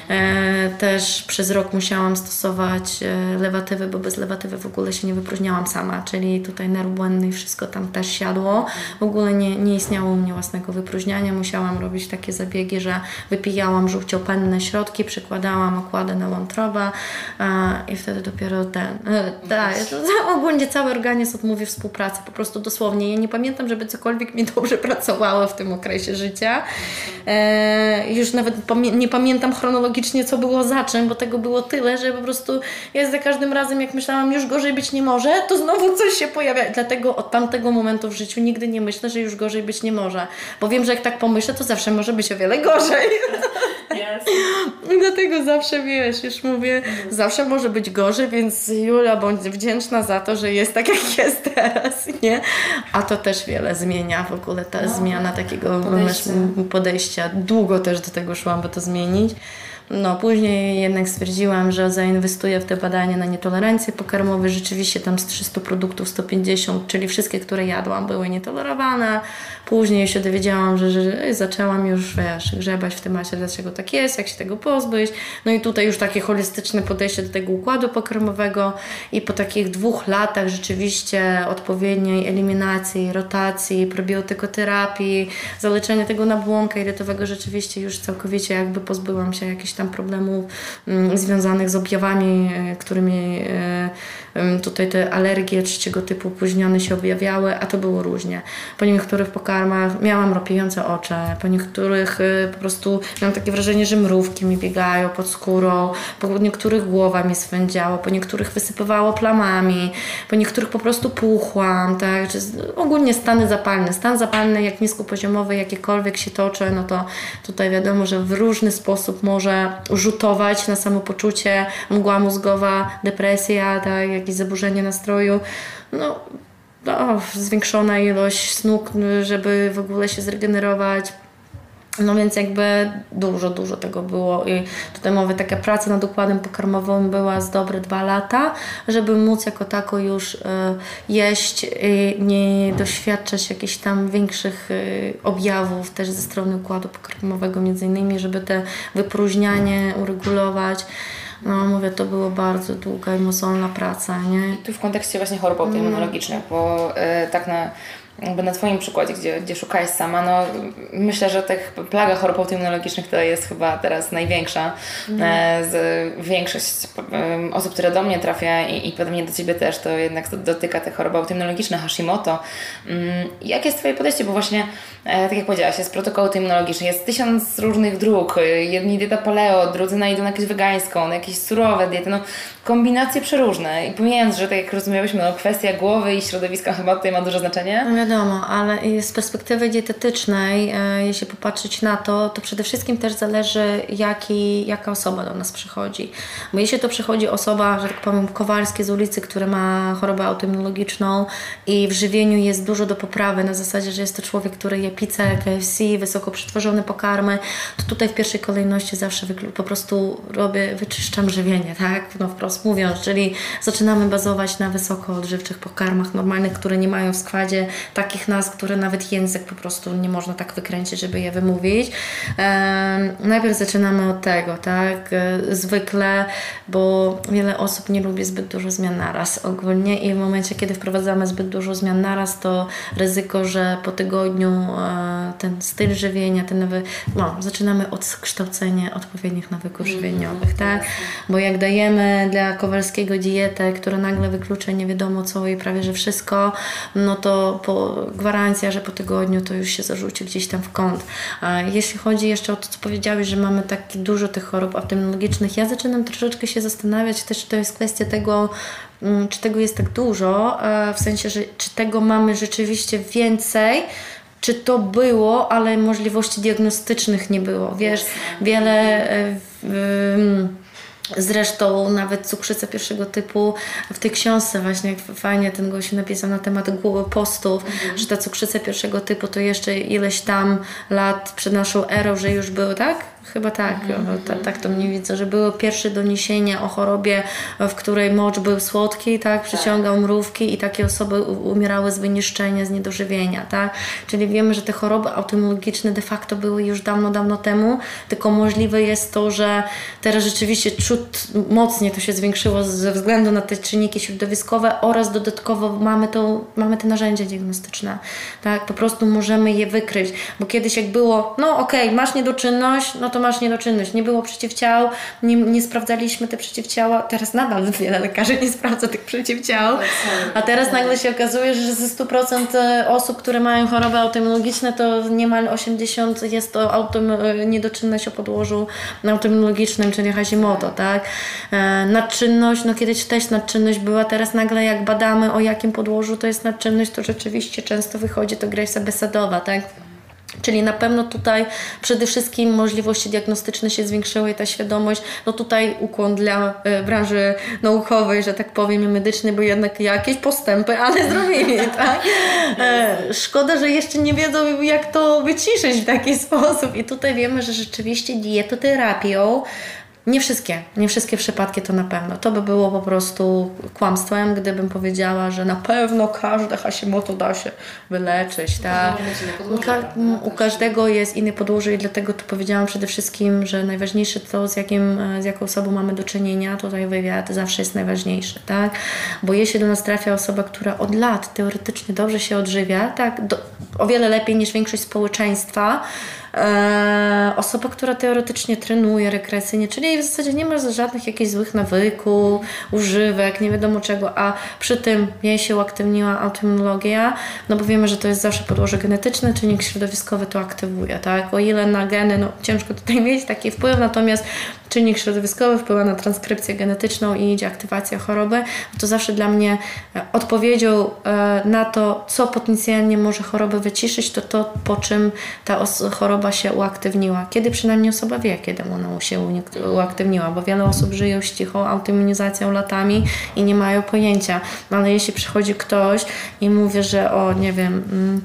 E, też przez rok musiałam stosować e, lewatywy, bo bez lewatywy w ogóle się nie wypróżniałam sama, czyli tutaj nerw błędny i wszystko tam też siadło. W ogóle nie, nie istniało u mnie własnego wypróżniania. Musiałam robić takie zabiegi, że wypijałam żółciopenne środki, przykładałam okłady na wątrobę e, i wtedy dopiero ten E, tak, ogólnie cały organizm odmówi współpracy, po prostu dosłownie. Ja nie pamiętam, żeby cokolwiek mi dobrze pracowało w tym okresie życia. E, już nawet nie pamiętam chronologicznie, co było za czym, bo tego było tyle, że po prostu ja za każdym razem, jak myślałam, już gorzej być nie może, to znowu coś się pojawia. Dlatego od tamtego momentu w życiu nigdy nie myślę, że już gorzej być nie może. Bo wiem, że jak tak pomyślę, to zawsze może być o wiele gorzej. Yes. Dlatego zawsze wiesz, już mówię, zawsze może być gorzej, więc Julia, bądź wdzięczna za to, że jest tak, jak jest teraz, nie? A to też wiele zmienia w ogóle, ta no, zmiana takiego podejścia. podejścia. Długo też do tego szłam, by to zmienić. No, później jednak stwierdziłam, że zainwestuję w te badania na nietolerancje pokarmowe. Rzeczywiście tam z 300 produktów 150, czyli wszystkie, które jadłam, były nietolerowane. Później się dowiedziałam, że, że zaczęłam już, wiesz, grzebać w temacie, dlaczego tak jest, jak się tego pozbyć. No i tutaj już takie holistyczne podejście do tego układu pokarmowego i po takich dwóch latach rzeczywiście odpowiedniej eliminacji, rotacji, probiotykoterapii, zaleczenia tego nabłonka irytowego, rzeczywiście już całkowicie jakby pozbyłam się jakichś tam problemów mm, związanych z objawami, e, którymi e, tutaj te alergie trzeciego typu późnione się objawiały, a to było różnie. Po niektórych pokarmach miałam ropiejące oczy, po niektórych y, po prostu miałam takie wrażenie, że mrówki mi biegają pod skórą, po niektórych głowa mi swędziało, po niektórych wysypywało plamami, po niektórych po prostu puchłam, tak? Czy ogólnie stany zapalne. Stan zapalny, jak niskopoziomowy, jakiekolwiek się toczy, no to tutaj wiadomo, że w różny sposób może rzutować na samopoczucie, mgła mózgowa, depresja, tak, jakieś zaburzenie nastroju. No, no, zwiększona ilość snu, żeby w ogóle się zregenerować. No więc jakby dużo, dużo tego było i tutaj mówię, taka praca nad układem pokarmowym była z dobre dwa lata, żeby móc jako tako już y, jeść i nie doświadczać jakichś tam większych y, objawów też ze strony układu pokarmowego między innymi, żeby te wypróżnianie uregulować. No mówię, to była bardzo długa i mozolna praca, nie? I tu w kontekście właśnie chorób autoimmunologicznych, bo y, tak na jakby na Twoim przykładzie, gdzie, gdzie szukałeś sama, no myślę, że tych plaga chorób autoimmunologicznych to jest chyba teraz największa. Mm. Z, większość osób, które do mnie trafia i, i podobnie do Ciebie też, to jednak dotyka tych chorób autoimmunologicznych, Hashimoto. Mm, jakie jest Twoje podejście? Bo właśnie, e, tak jak powiedziałaś, jest protokół autoimmunologiczny, jest tysiąc różnych dróg, jedni dieta paleo, drudzy najdą na jakąś wegańską, na jakieś surowe diety, no kombinacje przeróżne. I pomijając, że tak jak rozumiałyśmy, no kwestia głowy i środowiska chyba tutaj ma duże znaczenie. No wiadomo, ale z perspektywy dietetycznej, e, jeśli popatrzeć na to, to przede wszystkim też zależy, jaki, jaka osoba do nas przychodzi. Bo jeśli to przychodzi osoba, że tak powiem, kowalskie z ulicy, która ma chorobę autoimmunologiczną i w żywieniu jest dużo do poprawy, na zasadzie, że jest to człowiek, który je pizzę, KFC, wysoko przetworzone pokarmy, to tutaj w pierwszej kolejności zawsze po prostu robię, wyczyszczam żywienie, tak? No wprost mówiąc, czyli zaczynamy bazować na wysoko odżywczych pokarmach normalnych, które nie mają w składzie takich nazw, które nawet język po prostu nie można tak wykręcić, żeby je wymówić. najpierw zaczynamy od tego, tak? E, zwykle, bo wiele osób nie lubi zbyt dużo zmian naraz ogólnie i w momencie, kiedy wprowadzamy zbyt dużo zmian naraz, to ryzyko, że po tygodniu e, ten styl żywienia, ten nowy, no, zaczynamy od kształcenia odpowiednich nawyków mhm, żywieniowych, tak? Bo jak dajemy dla Kowalskiego dietę, która nagle wyklucza nie wiadomo co i prawie że wszystko, no to po gwarancja, że po tygodniu to już się zarzuci gdzieś tam w kąt. A jeśli chodzi jeszcze o to, co powiedziałeś, że mamy tak dużo tych chorób autoimmunologicznych, ja zaczynam troszeczkę się zastanawiać też, to jest kwestia tego, mm, czy tego jest tak dużo, w sensie, że czy tego mamy rzeczywiście więcej, czy to było, ale możliwości diagnostycznych nie było. Wiesz, wiele. Y, Zresztą nawet cukrzyca pierwszego typu w tej książce właśnie fajnie ten gość napisał na temat postów, mhm. że ta cukrzyca pierwszego typu to jeszcze ileś tam lat przed naszą erą, że już był, tak? Chyba tak, mhm. tak to mnie widzę, że były pierwsze doniesienia o chorobie, w której mocz był słodki, tak, przyciągał mrówki i takie osoby umierały z wyniszczenia, z niedożywienia, tak. Czyli wiemy, że te choroby autoimmunologiczne de facto były już dawno, dawno temu, tylko możliwe jest to, że teraz rzeczywiście czut mocniej to się zwiększyło ze względu na te czynniki środowiskowe oraz dodatkowo mamy, to, mamy te narzędzia diagnostyczne, tak, po prostu możemy je wykryć, bo kiedyś jak było, no okej, okay, masz niedoczynność, no to masz niedoczynność. Nie było przeciwciał, nie, nie sprawdzaliśmy te przeciwciała. Teraz nadal wiele lekarzy nie sprawdza tych przeciwciał. A teraz nagle się okazuje, że ze 100% e, osób, które mają choroby autoimmunologiczne, to niemal 80% jest to autoim, e, niedoczynność o podłożu autoimmunologicznym, czyli Hashimoto, tak? E, nadczynność, no kiedyś też nadczynność była, teraz nagle jak badamy o jakim podłożu to jest nadczynność, to rzeczywiście często wychodzi to Grace'a Besadowa, tak? Czyli na pewno tutaj przede wszystkim możliwości diagnostyczne się zwiększyły i ta świadomość, no tutaj ukłon dla e, branży naukowej, że tak powiem, i medycznej, bo jednak jakieś postępy, ale zrobili, tak? E, szkoda, że jeszcze nie wiedzą, jak to wyciszyć w taki sposób. I tutaj wiemy, że rzeczywiście dietoterapią nie wszystkie, nie wszystkie przypadki to na pewno. To by było po prostu kłamstwem, gdybym powiedziała, że na pewno każde Hashimoto da się wyleczyć. Tak? u każdego jest inny podłoże i dlatego tu powiedziałam przede wszystkim, że najważniejsze to, z, jakim, z jaką osobą mamy do czynienia, tutaj wywiad zawsze jest najważniejszy. Tak? Bo jeśli do nas trafia osoba, która od lat teoretycznie dobrze się odżywia, tak, do, o wiele lepiej niż większość społeczeństwa, e, osoba, która teoretycznie trenuje rekreacyjnie, czyli w zasadzie nie ma żadnych jakichś złych nawyków, używek, nie wiadomo czego, a przy tym jej się uaktywniła autoimmunologia, no bo wiemy, że to jest zawsze podłoże genetyczne, czynnik środowiskowy to aktywuje, tak? O ile na geny, no ciężko tutaj mieć taki wpływ, natomiast czynnik środowiskowy wpływa na transkrypcję genetyczną i idzie aktywacja choroby, to zawsze dla mnie e, odpowiedzią e, na to, co potencjalnie może chorobę wyciszyć, to to, po czym ta choroba się uaktywniła. Kiedy przynajmniej osoba wie, kiedy ona się uaktywniła, bo wiele osób żyją z cichą autoimmunizacją latami i nie mają pojęcia. No, ale jeśli przychodzi ktoś i mówi, że o, nie wiem... Mm,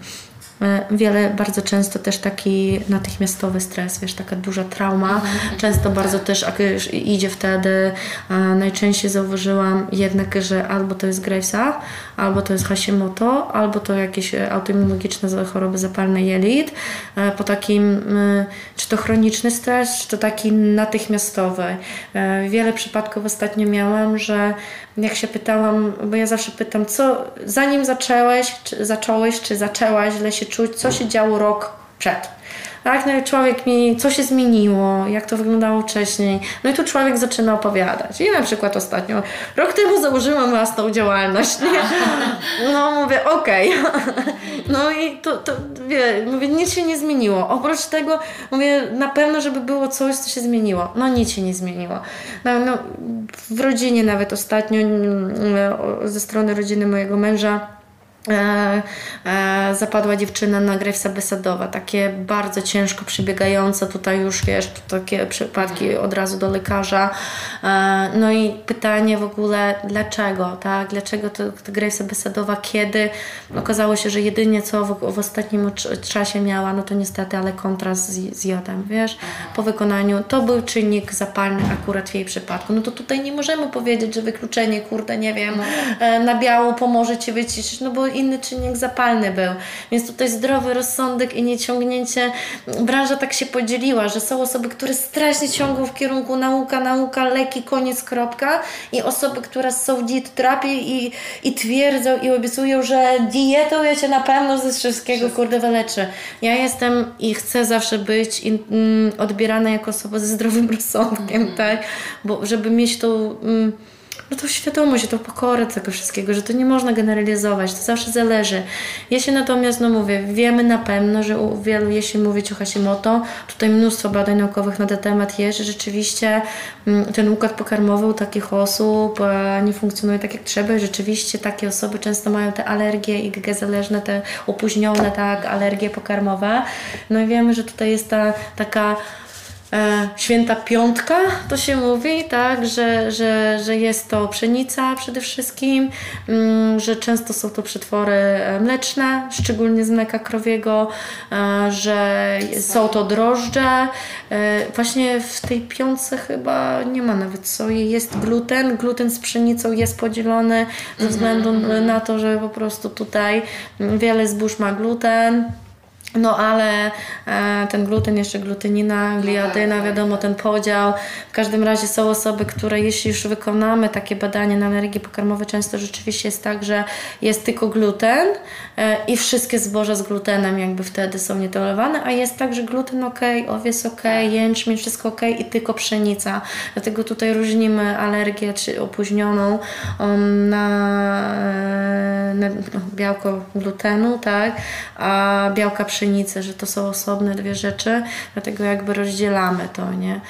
wiele, bardzo często też taki natychmiastowy stres, wiesz, taka duża trauma. Mhm. Często bardzo też idzie wtedy. Najczęściej zauważyłam jednak, że albo to jest Gravesa, albo to jest Hashimoto, albo to jakieś autoimmunologiczne choroby zapalne jelit. E, po takim, czy to chroniczny stres, czy to taki natychmiastowy. E, wiele przypadków ostatnio miałam, że jak się pytałam, bo ja zawsze pytam, co zanim zaczęłeś, czy zacząłeś, czy zaczęłaś źle się czuć, co się działo rok przed. Tak, no i człowiek mi, co się zmieniło, jak to wyglądało wcześniej. No i tu człowiek zaczyna opowiadać. I na przykład ostatnio, rok temu założyłam własną działalność. Nie? No mówię, okej. Okay. No i to, to wie, mówię, nic się nie zmieniło. Oprócz tego, mówię, na pewno, żeby było coś, co się zmieniło. No nic się nie zmieniło. No, no w rodzinie nawet ostatnio, mm, ze strony rodziny mojego męża, E, e, zapadła dziewczyna na Grefsa Besadowa, takie bardzo ciężko przebiegające, tutaj już wiesz, takie przypadki mhm. od razu do lekarza. E, no i pytanie w ogóle, dlaczego, tak? Dlaczego to, to Grefsa Besadowa, kiedy? Okazało się, że jedynie co w, w ostatnim czasie miała, no to niestety, ale kontrast z, z jodem, wiesz? Mhm. Po wykonaniu, to był czynnik zapalny akurat w jej przypadku. No to tutaj nie możemy powiedzieć, że wykluczenie, kurde, nie wiem, no. na biału pomoże Ci wyciszyć, no bo inny czynnik zapalny był. Więc tutaj zdrowy rozsądek i nieciągnięcie. Branża tak się podzieliła, że są osoby, które strasznie ciągną w kierunku nauka, nauka, leki, koniec, kropka i osoby, które są w dietoterapii i, i twierdzą i obiecują, że dietą ja Cię na pewno ze wszystkiego kurde wyleczy. Ja jestem i chcę zawsze być in, mm, odbierana jako osoba ze zdrowym rozsądkiem, mm tak? Bo żeby mieć tą... Mm, no to świadomość, to pokorę tego wszystkiego, że to nie można generalizować, to zawsze zależy. Jeśli natomiast, no mówię, wiemy na pewno, że u wielu, jeśli mówić o Hashimoto, tutaj mnóstwo badań naukowych na ten temat jest, że rzeczywiście mm, ten układ pokarmowy u takich osób e, nie funkcjonuje tak jak trzeba i rzeczywiście takie osoby często mają te alergie IgG zależne, te opóźnione, tak, alergie pokarmowe. No i wiemy, że tutaj jest ta taka E, święta piątka, to się mówi, tak, że, że, że jest to pszenica przede wszystkim, mm, że często są to przetwory e, mleczne, szczególnie z mleka krowiego, e, że są to drożdże. Właśnie w tej piątce chyba nie ma nawet soi, jest gluten. Gluten z pszenicą jest podzielony ze mhm, względu mhm. na to, że po prostu tutaj wiele zbóż ma gluten. No ale e, ten gluten, jeszcze glutenina, no gliadyna, tak, tak. wiadomo, ten podział. W każdym razie są osoby, które jeśli już wykonamy takie badanie na alergie pokarmowe, często rzeczywiście jest tak, że jest tylko gluten e, i wszystkie zboża z glutenem jakby wtedy są nietolerowane, a jest tak, że gluten ok, owiec ok, tak. jęczmień, wszystko ok i tylko pszenica. Dlatego tutaj różnimy alergię czy opóźnioną um, na, e, na no, białko glutenu, tak, a białka pszenicy pszenicę, że to są osobne dwie rzeczy, dlatego jakby rozdzielamy to, nie?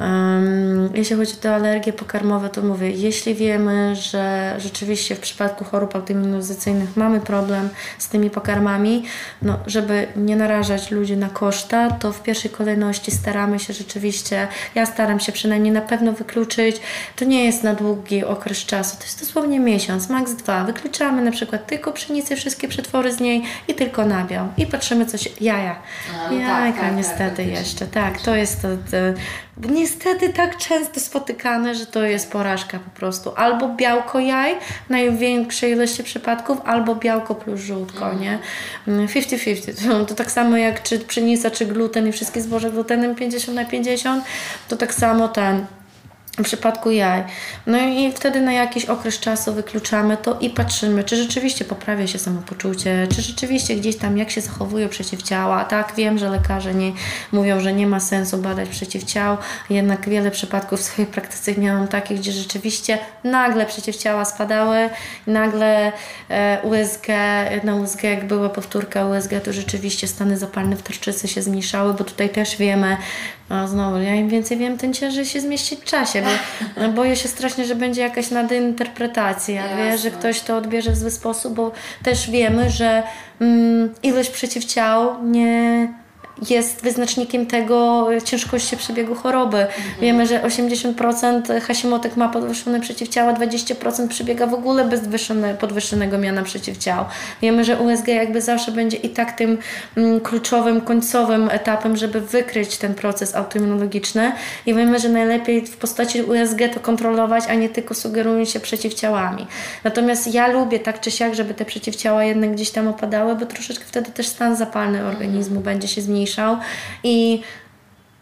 Um, jeśli chodzi o alergie pokarmowe, to mówię, jeśli wiemy, że rzeczywiście w przypadku chorób autoimmunizacyjnych mamy problem z tymi pokarmami, no, żeby nie narażać ludzi na koszta, to w pierwszej kolejności staramy się rzeczywiście, ja staram się przynajmniej na pewno wykluczyć, to nie jest na długi okres czasu, to jest dosłownie miesiąc, maks dwa. Wykluczamy na przykład tylko pszenicę, wszystkie przetwory z niej i tylko nabiał. I patrzymy, co coś, jaja. A, no Jajka tak, tak, niestety tak, jeszcze, tak, to jest to, to, niestety tak często spotykane, że to jest porażka po prostu. Albo białko jaj w największej ilości przypadków, albo białko plus żółtko, mm. nie? 50-50. To, to tak samo jak czy pszenica, czy gluten i wszystkie zboże glutenem 50 na 50, to tak samo ten w przypadku jaj. No i wtedy na jakiś okres czasu wykluczamy to i patrzymy, czy rzeczywiście poprawia się samopoczucie, czy rzeczywiście gdzieś tam jak się zachowują przeciwciała. Tak, wiem, że lekarze nie mówią, że nie ma sensu badać przeciwciał, jednak wiele przypadków w swojej praktyce miałam takich, gdzie rzeczywiście nagle przeciwciała spadały, nagle e, USG, na USG jak była powtórka USG, to rzeczywiście stany zapalne w tarczycy się zmniejszały, bo tutaj też wiemy, A znowu, ja im więcej wiem, tym ciężej się zmieścić w czasie, bo boję się strasznie, że będzie jakaś nadinterpretacja, wie, że ktoś to odbierze w zły sposób, bo też wiemy, że mm, ilość przeciwciał nie jest wyznacznikiem tego ciężkości przebiegu choroby. Mhm. Wiemy, że 80% Hashimotek ma podwyższone przeciwciała, 20% przebiega w ogóle bez podwyższonego miana przeciwciał. Wiemy, że USG jakby zawsze będzie i tak tym mm, kluczowym, końcowym etapem, żeby wykryć ten proces autoimmunologiczny i wiemy, że najlepiej w postaci USG to kontrolować, a nie tylko sugerując się przeciwciałami. Natomiast ja lubię tak czy siak, żeby te przeciwciała jednak gdzieś tam opadały, bo troszeczkę wtedy też stan zapalny organizmu będzie się zmniejszał zmniejszał i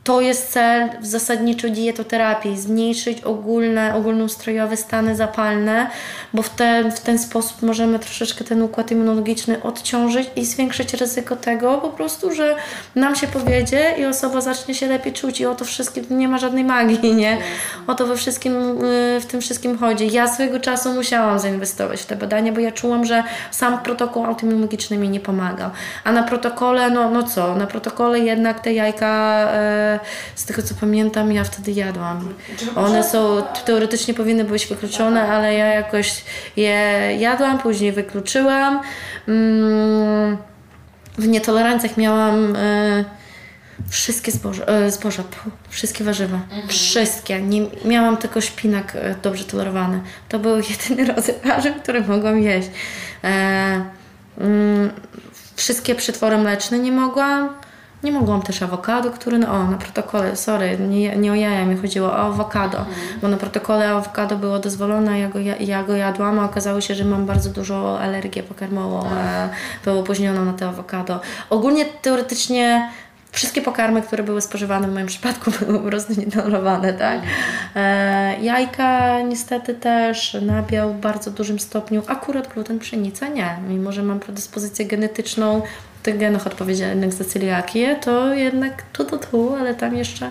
to jest cel zasadniczo dietoterapii, zmniejszyć ogólne, ogólnoustrojowe stany zapalne, bo w ten, w ten sposób możemy troszeczkę ten układ immunologiczny odciążyć i zwiększyć ryzyko tego po prostu, że nam się powiedzie i osoba zacznie się lepiej czuć i o to wszystkim nie ma żadnej magii, nie? O to we wszystkim, y, w tym wszystkim chodzi. Ja swojego czasu musiałam zainwestować w te badania, bo ja czułam, że sam protokół autoimmunologiczny mi nie pomagał. A na protokole, no, no co, na protokole jednak te jajka... E, z tego co pamiętam, ja wtedy jadłam. One są, teoretycznie powinny być wykluczone, ale ja jakoś je jadłam, później wykluczyłam. Mm, w nietolerancjach miałam e, wszystkie zboże, e, zboża, wszystkie warzywa, mhm. wszystkie. Nie, miałam tylko szpinak e, dobrze tolerowany. To był jedyny rodzaj warzyw, który mogłam jeść. Mm, wszystkie przetwory mleczne nie mogłam. Nie mogłam też awokado, który, no, o, na protokole, sorry, nie, nie o jaja mi chodziło, o awokado, mhm. bo na protokole awokado było dozwolone, ja go, ja, ja go jadłam, a okazało się, że mam bardzo dużo alergię pokarmową, tak. e, było opóźnioną na te awokado. Ogólnie teoretycznie wszystkie pokarmy, które były spożywane w moim przypadku były po prostu nietolerowane, tak? Mhm. E, jajka niestety też, nabiał w bardzo dużym stopniu, akurat gluten pszenica nie, mimo że mam predyspozycję genetyczną tych genach odpowiedzialnych za celiakię, to jednak tu, tu, tu, ale tam jeszcze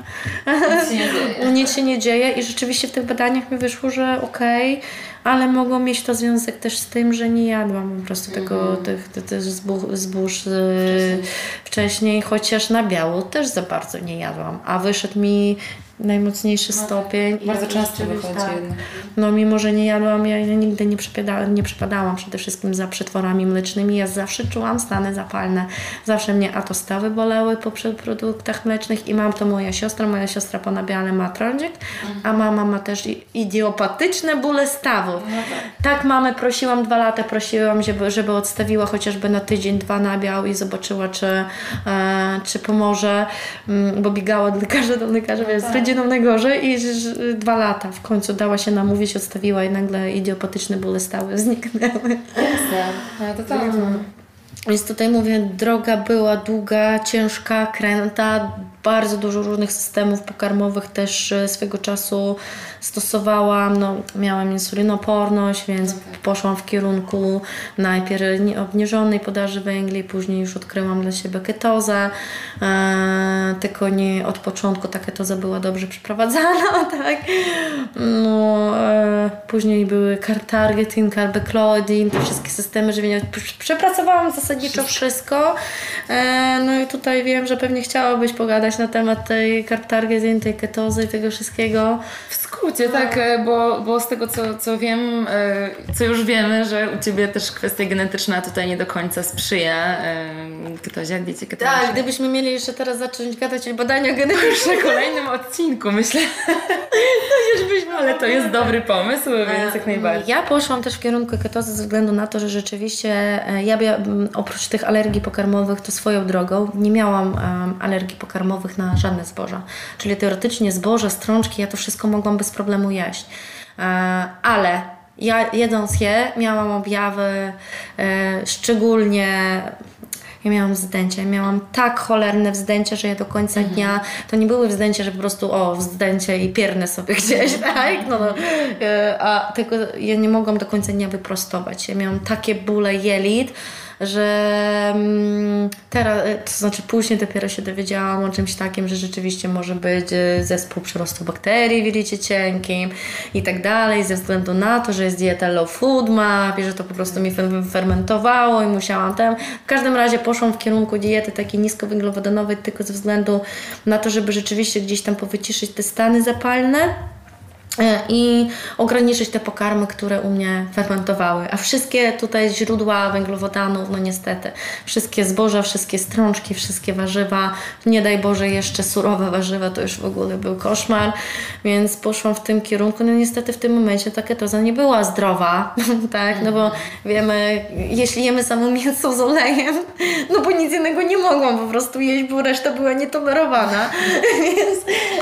nic się nie dzieje. nic się nie dzieje i rzeczywiście w tych badaniach mi wyszło, że okej, okay, ale mogło mieć to związek też z tym, że nie jadłam po prostu tego, mm. tych, tych, tych zbóż, zbóż wcześniej. wcześniej, chociaż na biało też za bardzo nie jadłam, a wyszedł mi najmocniejszy no, stopień. Bardzo często wychodzi tak. No mimo, że nie jadłam, ja nigdy nie, przepadałam, nie przepadałam przede wszystkim za przetworami mlecznymi. Ja zawsze czułam stany zapalne. Zawsze mnie a to stawy boleły po produktach mlecznych i mam to moja siostra. Moja siostra po nabiale ma trądzik, mhm. a mama ma też idiopatyczne bóle stawów. No tak. tak mamy prosiłam dwa lata, prosiłam, żeby, żeby odstawiła chociażby na tydzień, dwa nabiał i zobaczyła, czy, e, czy pomoże, mm, bo biegała od lekarza do lekarza, no więc tak będzie nam najgorzej i dwa lata w końcu dała się namówić, odstawiła i nagle idiopatyczne bóle stały, zniknęły. Jasne, to tak. Więc tutaj mówię, droga była długa, ciężka, kręta, bardzo dużo różnych systemów pokarmowych też e, swego czasu stosowałam. No, miałam insulinoporność, więc okay. poszłam w kierunku najpierw obniżonej podaży węgli, później już odkryłam dla siebie ketozę. E, tylko nie od początku ta ketoza była dobrze przeprowadzana, tak. No, e, później były targeting, carbecloidin, te wszystkie systemy żywieniowe. Przepracowałam zasadniczo wszystko. E, no i tutaj wiem, że pewnie chciałabyś pogadać na temat tej kartargezin, tej ketozy i tego wszystkiego. W skrócie, tak, e, bo, bo z tego co, co wiem, e, co już wiemy, że u Ciebie też kwestia genetyczna tutaj nie do końca sprzyja ketozie, diecie ketogenicznej. Tak, gdybyśmy mieli jeszcze teraz zacząć gadać o badaniach genetycznych w kolejnym odcinku, myślę. to już byśmy, ale to jest dobry pomysł, więc jak najbardziej. Ja poszłam też w kierunku ketozy ze względu na to, że rzeczywiście ja oprócz tych alergii pokarmowych to swoją drogą nie miałam alergii pokarmowych na żadne zboża. Czyli teoretycznie zboże, strączki, ja to wszystko mogłam bez problemu jeść. E, ale ja jedząc je miałam objawy e, szczególnie ja miałam wzdęcie, miałam tak cholerne wzdęcie, że ja do końca mhm. dnia, to nie były wzdęcia, że po prostu o, wzdęcie i piernę sobie gdzieś, tak? No, no. E, a tego ja nie mogłam do końca dnia wyprostować. Ja miałam takie bóle jelit, że mm, teraz, e, to znaczy później dopiero się dowiedziałam o czymś takim, że rzeczywiście może być e, zespół przyrostu bakterii w jelicie cienkim i tak dalej, ze względu na to, że jest dieta low food map i że to po prostu mi fermentowało i musiałam tam. W każdym razie poszłam w kierunku diety takiej niskowęglowodanowej tylko ze względu na to, żeby rzeczywiście gdzieś tam powyciszyć te stany zapalne i ograniczyć te pokarmy, które u mnie fermentowały. A wszystkie tutaj źródła węglowodanów, no niestety, wszystkie zboża, wszystkie strączki, wszystkie warzywa, nie daj Boże jeszcze surowe warzywa, to już w ogóle był koszmar, więc poszłam w tym kierunku. No niestety w tym momencie ta ketoza nie była zdrowa, tak, no bo wiemy, jeśli jemy samo mięso z olejem, no bo nic innego nie mogłam po prostu jeść, bo reszta była nietolerowana, więc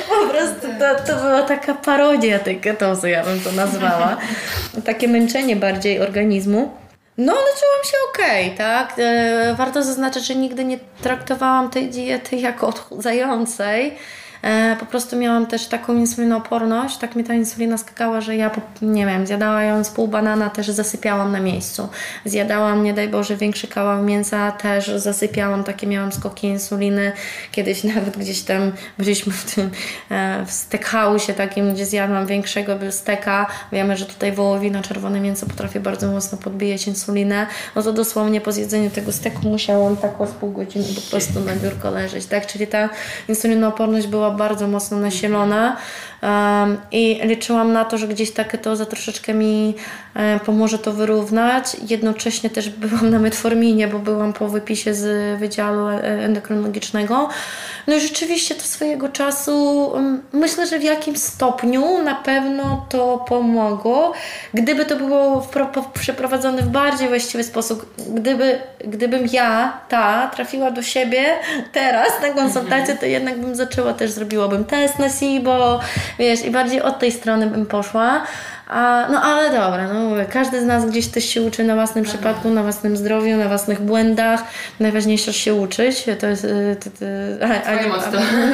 po prostu to, to była taka parodia ketozy, ja bym to nazwała. Takie męczenie bardziej organizmu. No, ale czułam się okej, okay, tak? E, warto zaznaczyć, że nigdy nie traktowałam tej diety jako odchudzającej. E, po prostu miałam też taką insulinooporność, tak mi ta insulina skakała, że ja, nie wiem, zjadałam z pół banana, też zasypiałam na miejscu. Zjadałam, nie daj Boże, większy kawał mięsa, też zasypiałam, takie miałam skoki insuliny. Kiedyś nawet gdzieś tam byliśmy w tym e, w steakhouse takim, gdzie zjadłam większego steka. Wiemy, że tutaj wołowina, czerwone mięso potrafi bardzo mocno podbijać insulinę. No to dosłownie po zjedzeniu tego steku musiałam tak z pół godziny po prostu na biurko leżeć, tak? Czyli ta insulinooporność była bardzo mocno nasilona i liczyłam na to, że gdzieś ta ketoza troszeczkę mi pomoże to wyrównać. Jednocześnie też byłam na metforminie, bo byłam po wypisie z Wydziału e, Endokrynologicznego. No i rzeczywiście to swojego czasu myślę, że w jakimś stopniu na pewno to pomogło. Gdyby to było przeprowadzone w bardziej właściwy sposób, gdyby, gdybym ja, ta, trafiła do siebie teraz na konsultację, to jednak bym zaczęła też zrobiłabym test na SIBO, wiesz, i bardziej od tej strony bym poszła. A, no ale dobra, no mówię, każdy z nas gdzieś też się uczy na własnym Aha. przypadku, na własnym zdrowiu, na własnych błędach. Najważniejsze się uczyć, to jest y, to, to, a, a, nie,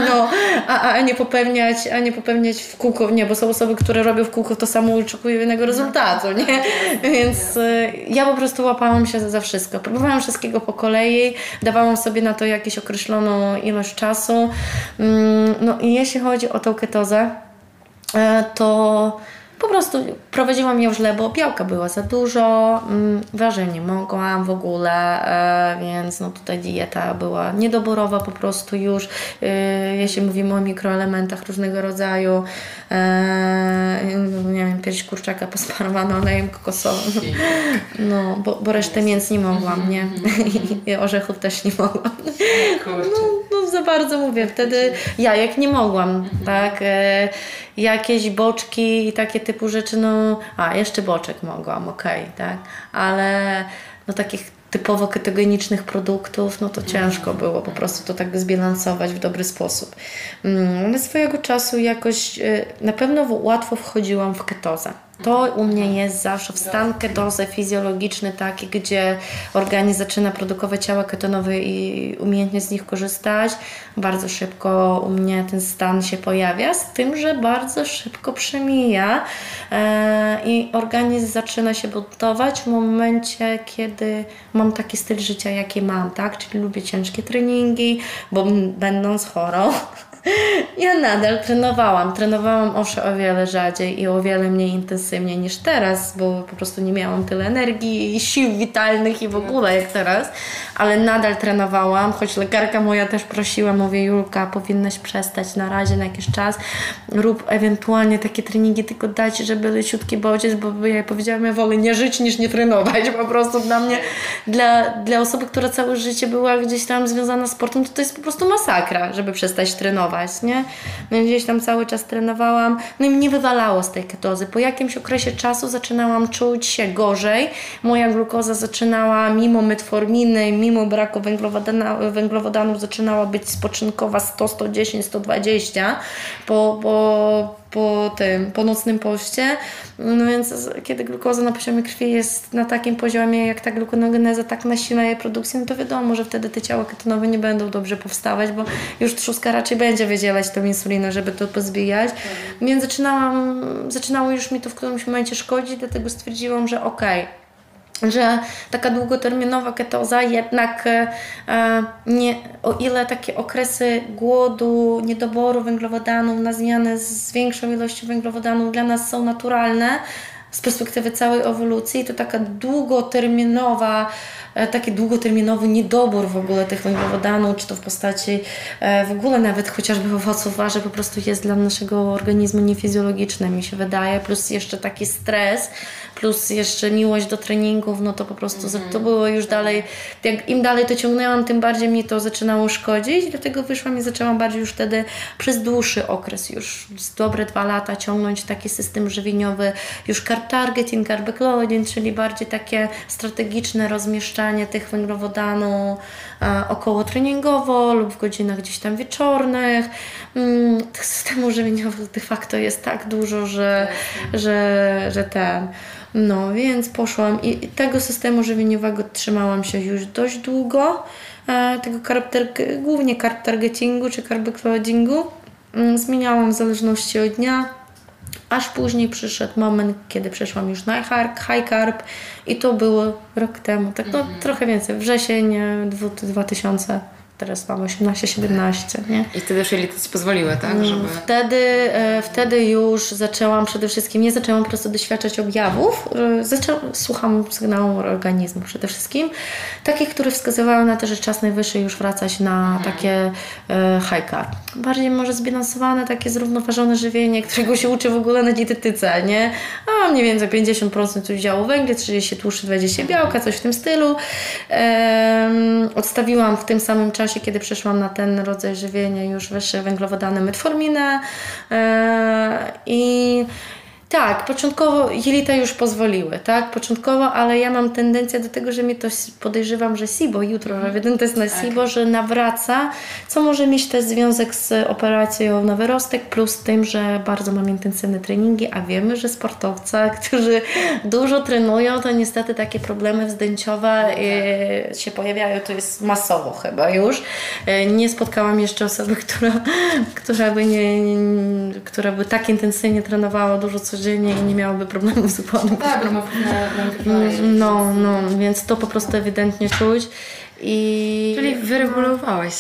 no, a, a, nie popełniać, a nie popełniać w kółko, nie, bo są osoby, które robią w kółko to samo i oczekują innego rezultatu, nie? Więc y, ja po prostu łapałam się za, za wszystko. Próbowałam wszystkiego po kolei, dawałam sobie na to jakąś określoną ilość czasu. Mm, no i jeśli chodzi o tą ketozę, to po prostu prowadziłam ją źle, bo białka była za dużo, mm, warzyw nie mogłam w ogóle, e, więc no tutaj dieta była niedoborowa po prostu już, e, jeśli mówimy o mikroelementach różnego rodzaju, e, nie wiem, pierś kurczaka posmarowana olejem kokosowym, no, bo, bo resztę mięs nie mogłam, nie? I orzechów też nie mogłam. No, no za bardzo mówię, wtedy ja jak nie mogłam, tak? Jakieś boczki i takie typu rzeczy, no a jeszcze boczek mogłam, okej, okay, tak, ale no takich typowo ketogenicznych produktów, no to ciężko było po prostu to tak zbilansować w dobry sposób. Mm, ale swojego czasu jakoś y, na pewno łatwo wchodziłam w ketozę. To u mnie jest zawsze w stan ketozy fizjologiczny taki, gdzie organizm zaczyna produkować ciała ketonowe i umiejętnie z nich korzystać. Bardzo szybko u mnie ten stan się pojawia, z tym, że bardzo szybko przemija e, i organizm zaczyna się budować w momencie, kiedy mam taki styl życia, jaki mam, tak? Czyli lubię ciężkie treningi, bo będąc chorą, ja nadal trenowałam. Trenowałam owszem o wiele rzadziej i o wiele mniej intensywnie niż teraz, bo po prostu nie miałam tyle energii i sił witalnych i w ogóle jak teraz, ale nadal trenowałam, choć lekarka moja też prosiła, mówię Julka, powinnaś przestać na razie na jakiś czas, rób ewentualnie takie treningi, tylko dać, żeby leciutki bodziec, bo ja powiedziałam, ja wolę nie żyć niż nie trenować, po prostu dla mnie, dla, dla osoby, która całe życie była gdzieś tam związana z sportem, to to jest po prostu masakra, żeby przestać trenować nie? No gdzieś tam cały czas trenowałam, no i mnie wywalało z tej ketozy. Po jakimś okresie czasu zaczynałam czuć się gorzej. Moja glukoza zaczynała, mimo metforminy, mimo braku węglowodanów, węglowodanów zaczynała być spoczynkowa 100, 110, 120 po, po po tym, po nocnym poście. No więc kiedy glukoza na poziomie krwi jest na takim poziomie, jak ta glukonogeneza tak nasila jej produkcję, no to wiadomo, że wtedy te ciała ketonowe nie będą dobrze powstawać, bo już trzustka raczej będzie wydzielać tą insulinę, żeby to pozbijać. Więc zaczynałam, zaczynało już mi to w którymś momencie szkodzić, dlatego stwierdziłam, że okej, okay, że taka długoterminowa ketoza jednak e, nie, o ile takie okresy głodu, niedoboru węglowodanów na zmianę z większą ilością węglowodanów dla nas są naturalne, z perspektywy całej ewolucji to taka długoterminowa E, taki długoterminowy niedobór w ogóle tych węglowodanów, czy to w postaci e, w ogóle nawet chociażby owoców warzyw po prostu jest dla naszego organizmu niefizjologiczny mi się wydaje, plus jeszcze taki stres, plus jeszcze miłość do treningów, no to po prostu mm -hmm. to było już dalej, jak im dalej to ciągnęłam, tym bardziej mi to zaczynało szkodzić, dlatego wyszłam i zaczęłam bardziej już wtedy przez dłuższy okres, już dobre dwa lata ciągnąć taki system żywieniowy, już carb targeting, carb czyli bardziej takie strategiczne rozmieszczanie tych węglowodanów około treningowo lub w godzinach gdzieś tam wieczornych. Mm, tych systemów żywieniowych de facto jest tak dużo, że, że, że ten... No, więc poszłam i tego systemu żywieniowego trzymałam się już dość długo, e, tego carb, głównie carb targetingu czy carb. Mm, zmieniałam w zależności od dnia, aż później przyszedł moment, kiedy przeszłam już na high carb i to było rok temu, tak no, mhm. trochę więcej, wrzesień 2000 teraz mam 18-17, nie? I wtedy już jelita Ci pozwoliły, tak? Mm, żeby... Wtedy, e, wtedy już zaczęłam przede wszystkim, nie zaczęłam po prostu doświadczać objawów, e, zaczęłam, słucham sygnału organizmu przede wszystkim, takich, które wskazywały na to, że czas najwyższy już wracać na mhm. takie e, high carb. Bardziej może zbilansowane, takie zrównoważone żywienie, którego się uczy w ogóle na dietetyce, nie? A mniej więcej 50% udziału węgla, 30 tłuszczy, 20 białka, coś w tym stylu. Ehm, odstawiłam w tym samym czasie czasie, kiedy przeszłam na ten rodzaj żywienia, już wyższe węglowodany metforminę yy, i tak, początkowo jelita już pozwoliły, tak, początkowo, ale ja mam tendencję do tego, że mnie to podejrzewam, że SIBO jutro, że jeden test na SIBO, tak. że nawraca, co może mieć też związek z operacją na wyrostek, plus tym, że bardzo mam intensywne treningi, a wiemy, że sportowcy, którzy dużo trenują, to niestety takie problemy wzdęciowe no tak. się pojawiają, to jest masowo chyba już. E, nie spotkałam jeszcze osoby, która, która, by, nie, która by tak intensywnie trenowała dużo co codziennie i nie miałoby problemów z układem Tak, no, no, no, więc to po prostu ewidentnie czuć. I... Czyli wyregulowałeś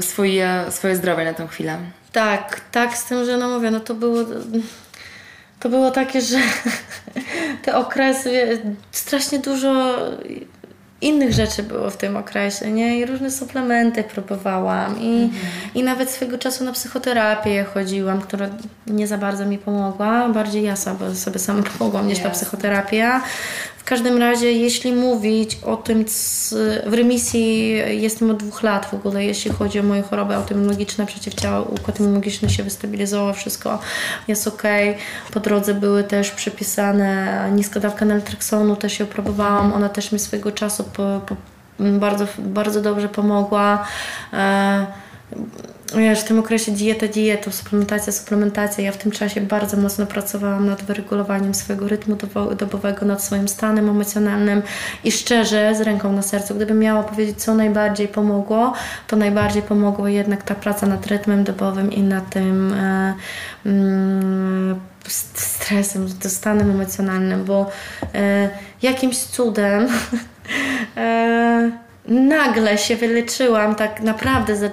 swoje, swoje zdrowie na tą chwilę. Tak, tak, z tym, że no mówię, no to było to było takie, że te okresy, strasznie dużo innych rzeczy było w tym okresie, nie? I różne suplementy próbowałam i, mhm. i nawet swego czasu na psychoterapię chodziłam, która nie za bardzo mi pomogła, bardziej ja sobie, sobie sama pomogłam niż ta psychoterapia. W każdym razie, jeśli mówić o tym, w remisji jestem od dwóch lat w ogóle, jeśli chodzi o moje choroby autoimmunologiczne, przeciwciała, układ immunologiczny się wystabilizował, wszystko jest ok. Po drodze były też przepisane niska dawka naltreksonu, też ją próbowałam, ona też mi swego czasu po, po, bardzo, bardzo dobrze pomogła. E, wiesz, w tym okresie dieta, dieta, suplementacja, suplementacja. Ja w tym czasie bardzo mocno pracowałam nad wyregulowaniem swojego rytmu dobowego, nad swoim stanem emocjonalnym i szczerze, z ręką na sercu, gdybym miała powiedzieć, co najbardziej pomogło, to najbardziej pomogło jednak ta praca nad rytmem dobowym i nad tym e, mm, stresem, stanem emocjonalnym, bo e, jakimś cudem e, nagle się wyleczyłam, tak naprawdę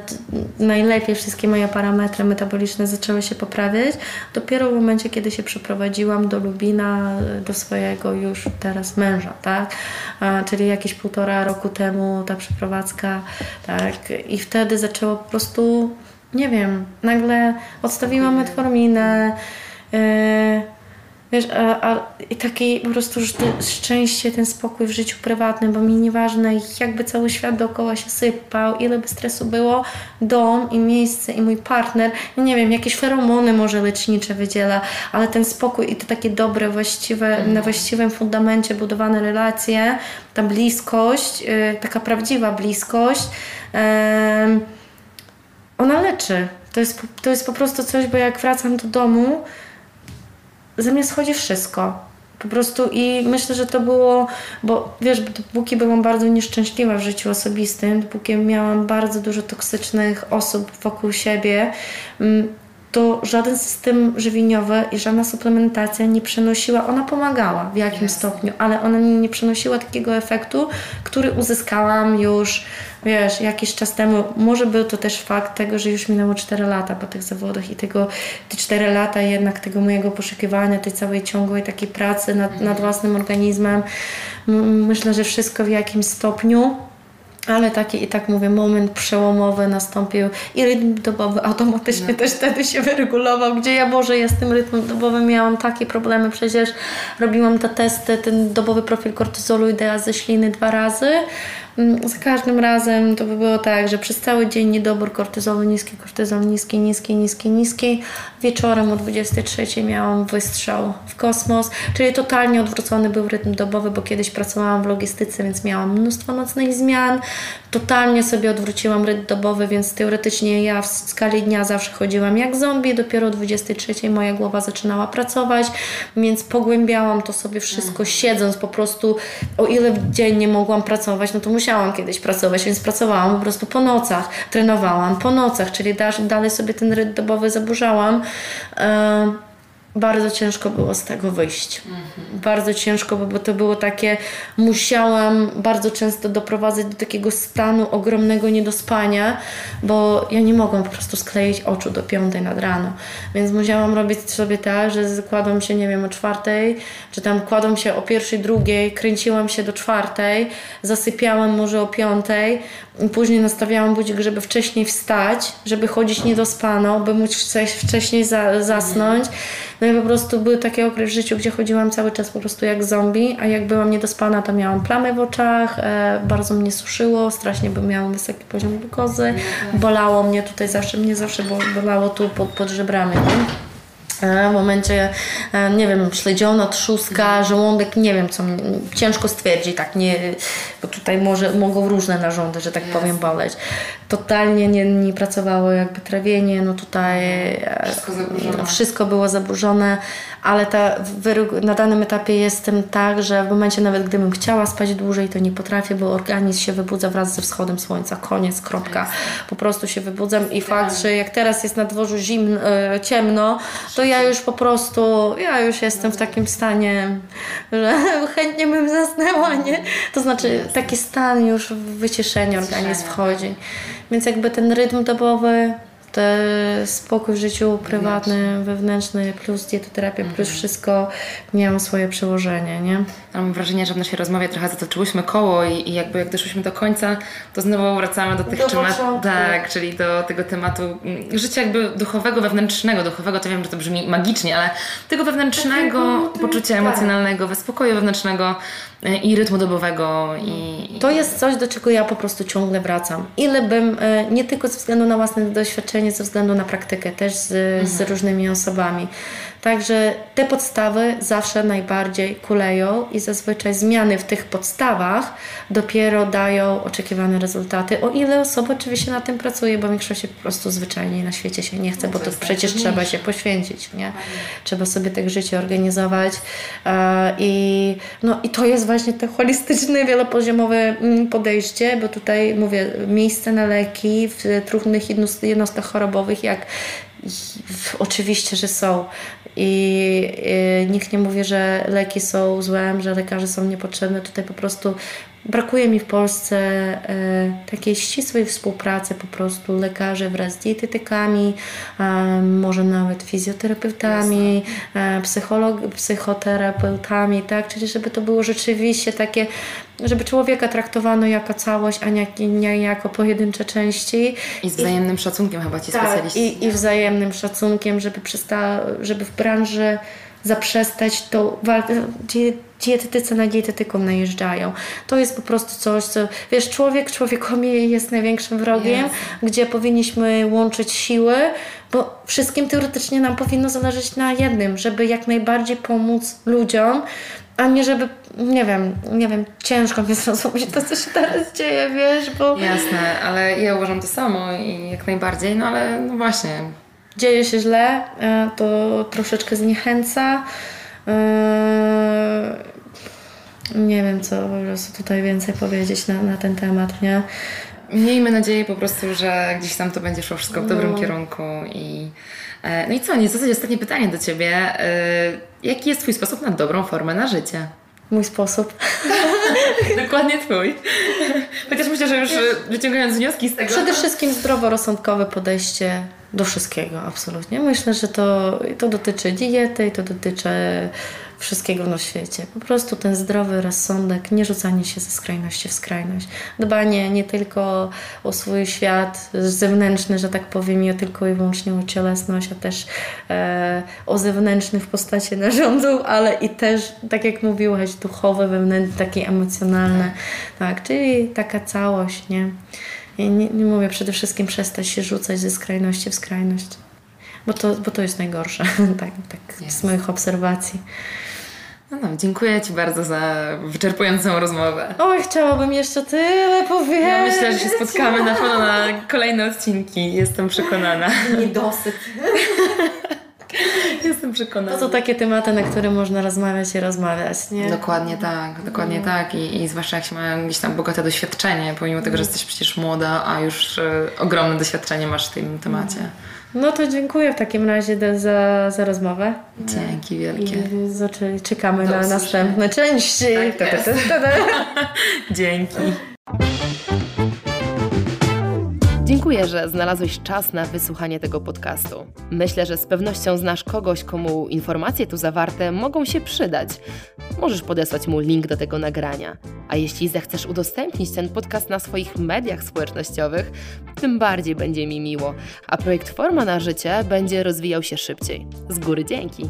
najlepiej wszystkie moje parametry metaboliczne zaczęły się poprawiać. Dopiero w momencie, kiedy się przeprowadziłam do Lubina, do swojego już teraz męża, tak? A, czyli jakieś półtora roku temu ta przeprowadzka, tak? I wtedy zaczęło po prostu, nie wiem, nagle odstawiłam metforminę, yy, Wiesz, a, a, i taki po prostu szczęście, ten spokój w życiu prywatnym, bo mi nieważne, jakby cały świat dookoła się sypał, ile by stresu było, dom i miejsce i mój partner, nie wiem, jakieś feromony może lecznicze wydziela, ale ten spokój i to takie dobre, właściwe, mm. na właściwym fundamencie budowane relacje, ta bliskość, yy, taka prawdziwa bliskość, yy, ona leczy. To jest, to jest po prostu coś, bo jak wracam do domu, ze mnie schodzi wszystko. Po prostu i myślę, że to było, bo wiesz, dopóki byłam bardzo nieszczęśliwa w życiu osobistym, dopóki miałam bardzo dużo toksycznych osób wokół siebie, mm, to żaden system żywieniowy i żadna suplementacja nie przenosiła, ona pomagała w jakimś stopniu, ale ona nie, nie przenosiła takiego efektu, który uzyskałam już, wiesz, jakiś czas temu. Może był to też fakt tego, że już minęło 4 lata po tych zawodach i tego, te 4 lata jednak tego mojego poszukiwania, tej całej ciągłej takiej pracy nad, nad własnym organizmem. Myślę, że wszystko w jakimś stopniu ale taki i tak mówię, moment przełomowy nastąpił i rytm dobowy automatycznie no. też wtedy się wyregulował, gdzie ja Boże, ja z tym rytmem dobowym miałam takie problemy, przecież robiłam te testy, ten dobowy profil kortyzolu i DA ze śliny dwa razy, za każdym razem to by było tak, że przez cały dzień niedobór kortyzolu, niski kortyzol, niski, niski, niski, niski. Wieczorem o 23 miałam wystrzał w kosmos, czyli totalnie odwrócony był rytm dobowy, bo kiedyś pracowałam w logistyce, więc miałam mnóstwo nocnych zmian. Totalnie sobie odwróciłam rytm dobowy, więc teoretycznie ja w skali dnia zawsze chodziłam jak zombie. Dopiero o 23 moja głowa zaczynała pracować, więc pogłębiałam to sobie wszystko, siedząc po prostu. O ile dziennie mogłam pracować, no to musiałam kiedyś pracować, więc pracowałam po prostu po nocach, trenowałam po nocach, czyli dalej sobie ten rytm dobowy zaburzałam. E, bardzo ciężko było z tego wyjść. Mhm. Bardzo ciężko, bo to było takie, musiałam bardzo często doprowadzać do takiego stanu ogromnego niedospania, bo ja nie mogłam po prostu skleić oczu do piątej nad rano. Więc musiałam robić sobie tak, że kładłam się, nie wiem, o czwartej, czy tam kładłam się o pierwszej, drugiej, kręciłam się do czwartej, zasypiałam może o piątej, później nastawiałam budzik, żeby wcześniej wstać, żeby chodzić niedospano, by móc wcześniej za, zasnąć. No i po prostu był taki okres w życiu, gdzie chodziłam cały czas po prostu jak zombie, a jak byłam niedospana, to miałam plamy w oczach, e, bardzo mnie suszyło, strasznie by miałam wysoki poziom glukozy, bolało mnie tutaj zawsze, mnie zawsze bolało tu pod, pod żebrami, nie? w momencie, e, nie wiem, śledziono, trzustka, żołądek, nie wiem co, ciężko stwierdzić, tak, nie, bo tutaj może, mogą różne narządy, że tak yes. powiem, boleć. Totalnie nie, nie pracowało jakby trawienie, no tutaj e, wszystko, wszystko było zaburzone, ale ta, na danym etapie jestem tak, że w momencie nawet gdybym chciała spać dłużej, to nie potrafię, bo organizm się wybudza wraz ze wschodem słońca, koniec, kropka. Po prostu się wybudzam i fakt, że jak teraz jest na dworzu zimno, e, ciemno, to ja już po prostu, ja już jestem w takim stanie, że chętnie bym zasnęła, nie? To znaczy taki stan już wycieszenia organizm wchodzi. Więc jakby ten rytm dobowy te spokój w życiu prywatnym, wewnętrzny, plus dietoterapia, mhm. plus wszystko miało swoje przełożenie, nie? mam wrażenie, że w naszej rozmowie trochę zatoczyłyśmy koło i, i jakby jak doszłyśmy do końca, to znowu wracamy do tych tematów, tak, czyli do tego tematu mm, życia jakby duchowego, wewnętrznego, duchowego, to wiem, że to brzmi magicznie, ale tego wewnętrznego poczucia tak. emocjonalnego, spokoju wewnętrznego i rytmu dobowego. I, to jest coś, do czego ja po prostu ciągle wracam. Ile bym, e, nie tylko ze względu na własne doświadczenie, ze względu na praktykę, też z, mhm. z różnymi osobami. Także te podstawy zawsze najbardziej kuleją i zazwyczaj zmiany w tych podstawach dopiero dają oczekiwane rezultaty. O ile osoba oczywiście na tym pracuje, bo większości po prostu zwyczajnie na świecie się nie chce, bo to przecież trzeba się poświęcić, nie? Trzeba sobie tak życie organizować e, i, no, i to jest właśnie to holistyczne, wielopoziomowe mm, podejście, bo tutaj mówię, miejsce na leki w trudnych jednostkach chorobowych, jak Oczywiście, że są. I, I, nikt nie mówi, że leki są złem, że lekarze są niepotrzebne. Tutaj po prostu brakuje mi w Polsce e, takiej ścisłej współpracy po prostu lekarzy wraz z dietetykami, może nawet fizjoterapeutami, e, psycholog, psychoterapeutami, tak? Czyli żeby to było rzeczywiście takie żeby człowieka traktowano jako całość, a nie, nie jako pojedyncze części. I z wzajemnym I, szacunkiem chyba ci tak, specjaliści. I, I wzajemnym szacunkiem, żeby, przysta, żeby w branży zaprzestać to walkę. Dietetycy na dietetyką najeżdżają. To jest po prostu coś, co wiesz, człowiek człowiekowi jest największym wrogiem, yes. gdzie powinniśmy łączyć siły, bo wszystkim teoretycznie nam powinno zależeć na jednym, żeby jak najbardziej pomóc ludziom, a nie żeby, nie wiem, nie wiem, ciężko mi zrozumieć to, co się teraz dzieje, wiesz, bo... Jasne, ale ja uważam to samo i jak najbardziej, no ale no właśnie. Dzieje się źle, e, to troszeczkę zniechęca. Nie wiem, co po prostu tutaj więcej powiedzieć na, na ten temat, nie? miejmy nadzieję po prostu, że gdzieś tam to będzie szło wszystko w dobrym No. kierunku i e, no i co, nie zasadzie ostatnie pytanie do Ciebie. E, Jaki jest Twój sposób na dobrą formę na życie? Mój sposób. Dokładnie Twój. Chociaż myślę, że już wyciągając wnioski z tego... Przede wszystkim zdroworozsądkowe podejście do wszystkiego, absolutnie. Myślę, że to, to dotyczy diety to dotyczy wszystkiego na świecie. Po prostu ten zdrowy rozsądek, nie rzucanie się ze skrajności w skrajność. Dbanie nie tylko o swój świat zewnętrzny, że tak powiem, nie tylko i wyłącznie o cielesność, a też e, o zewnętrzny w postaci narządu, ale i też, tak jak mówiłaś, duchowe, wewnętrzne, takie emocjonalne. Tak, czyli taka całość, nie? I nie, nie mówię przede wszystkim przestać się rzucać ze skrajności w skrajność. Bo to, bo to jest najgorsze, tak, tak z Jest. moich obserwacji. No, no, dziękuję Ci bardzo za wyczerpującą rozmowę. Oj, chciałabym jeszcze tyle powiedzieć. Ja myślę, że się spotkamy na pewno na kolejne odcinki. Jestem przekonana. Niedosyt. Jestem przekonana. To są takie tematy, na które można rozmawiać i rozmawiać, nie? Dokładnie tak, dokładnie tak. I, I zwłaszcza jak się ma gdzieś tam bogate doświadczenie, pomimo tego, że jesteś przecież młoda, a już e, ogromne doświadczenie masz w tym temacie. No to dziękuję w takim razie za, za rozmowę. Dzięki wielkie. I czekamy Do na usłyszenia. następne części. Tak ta, ta, ta. Dzięki. Dziękuję, że znalazłeś czas na wysłuchanie tego podcastu. Myślę, że z pewnością znasz kogoś, komu informacje tu zawarte mogą się przydać. Możesz podesłać mu link do tego nagrania. A jeśli zechcesz udostępnić ten podcast na swoich mediach społecznościowych, tym bardziej będzie mi miło, a projekt Forma na Życie będzie rozwijał się szybciej. Z góry dzięki.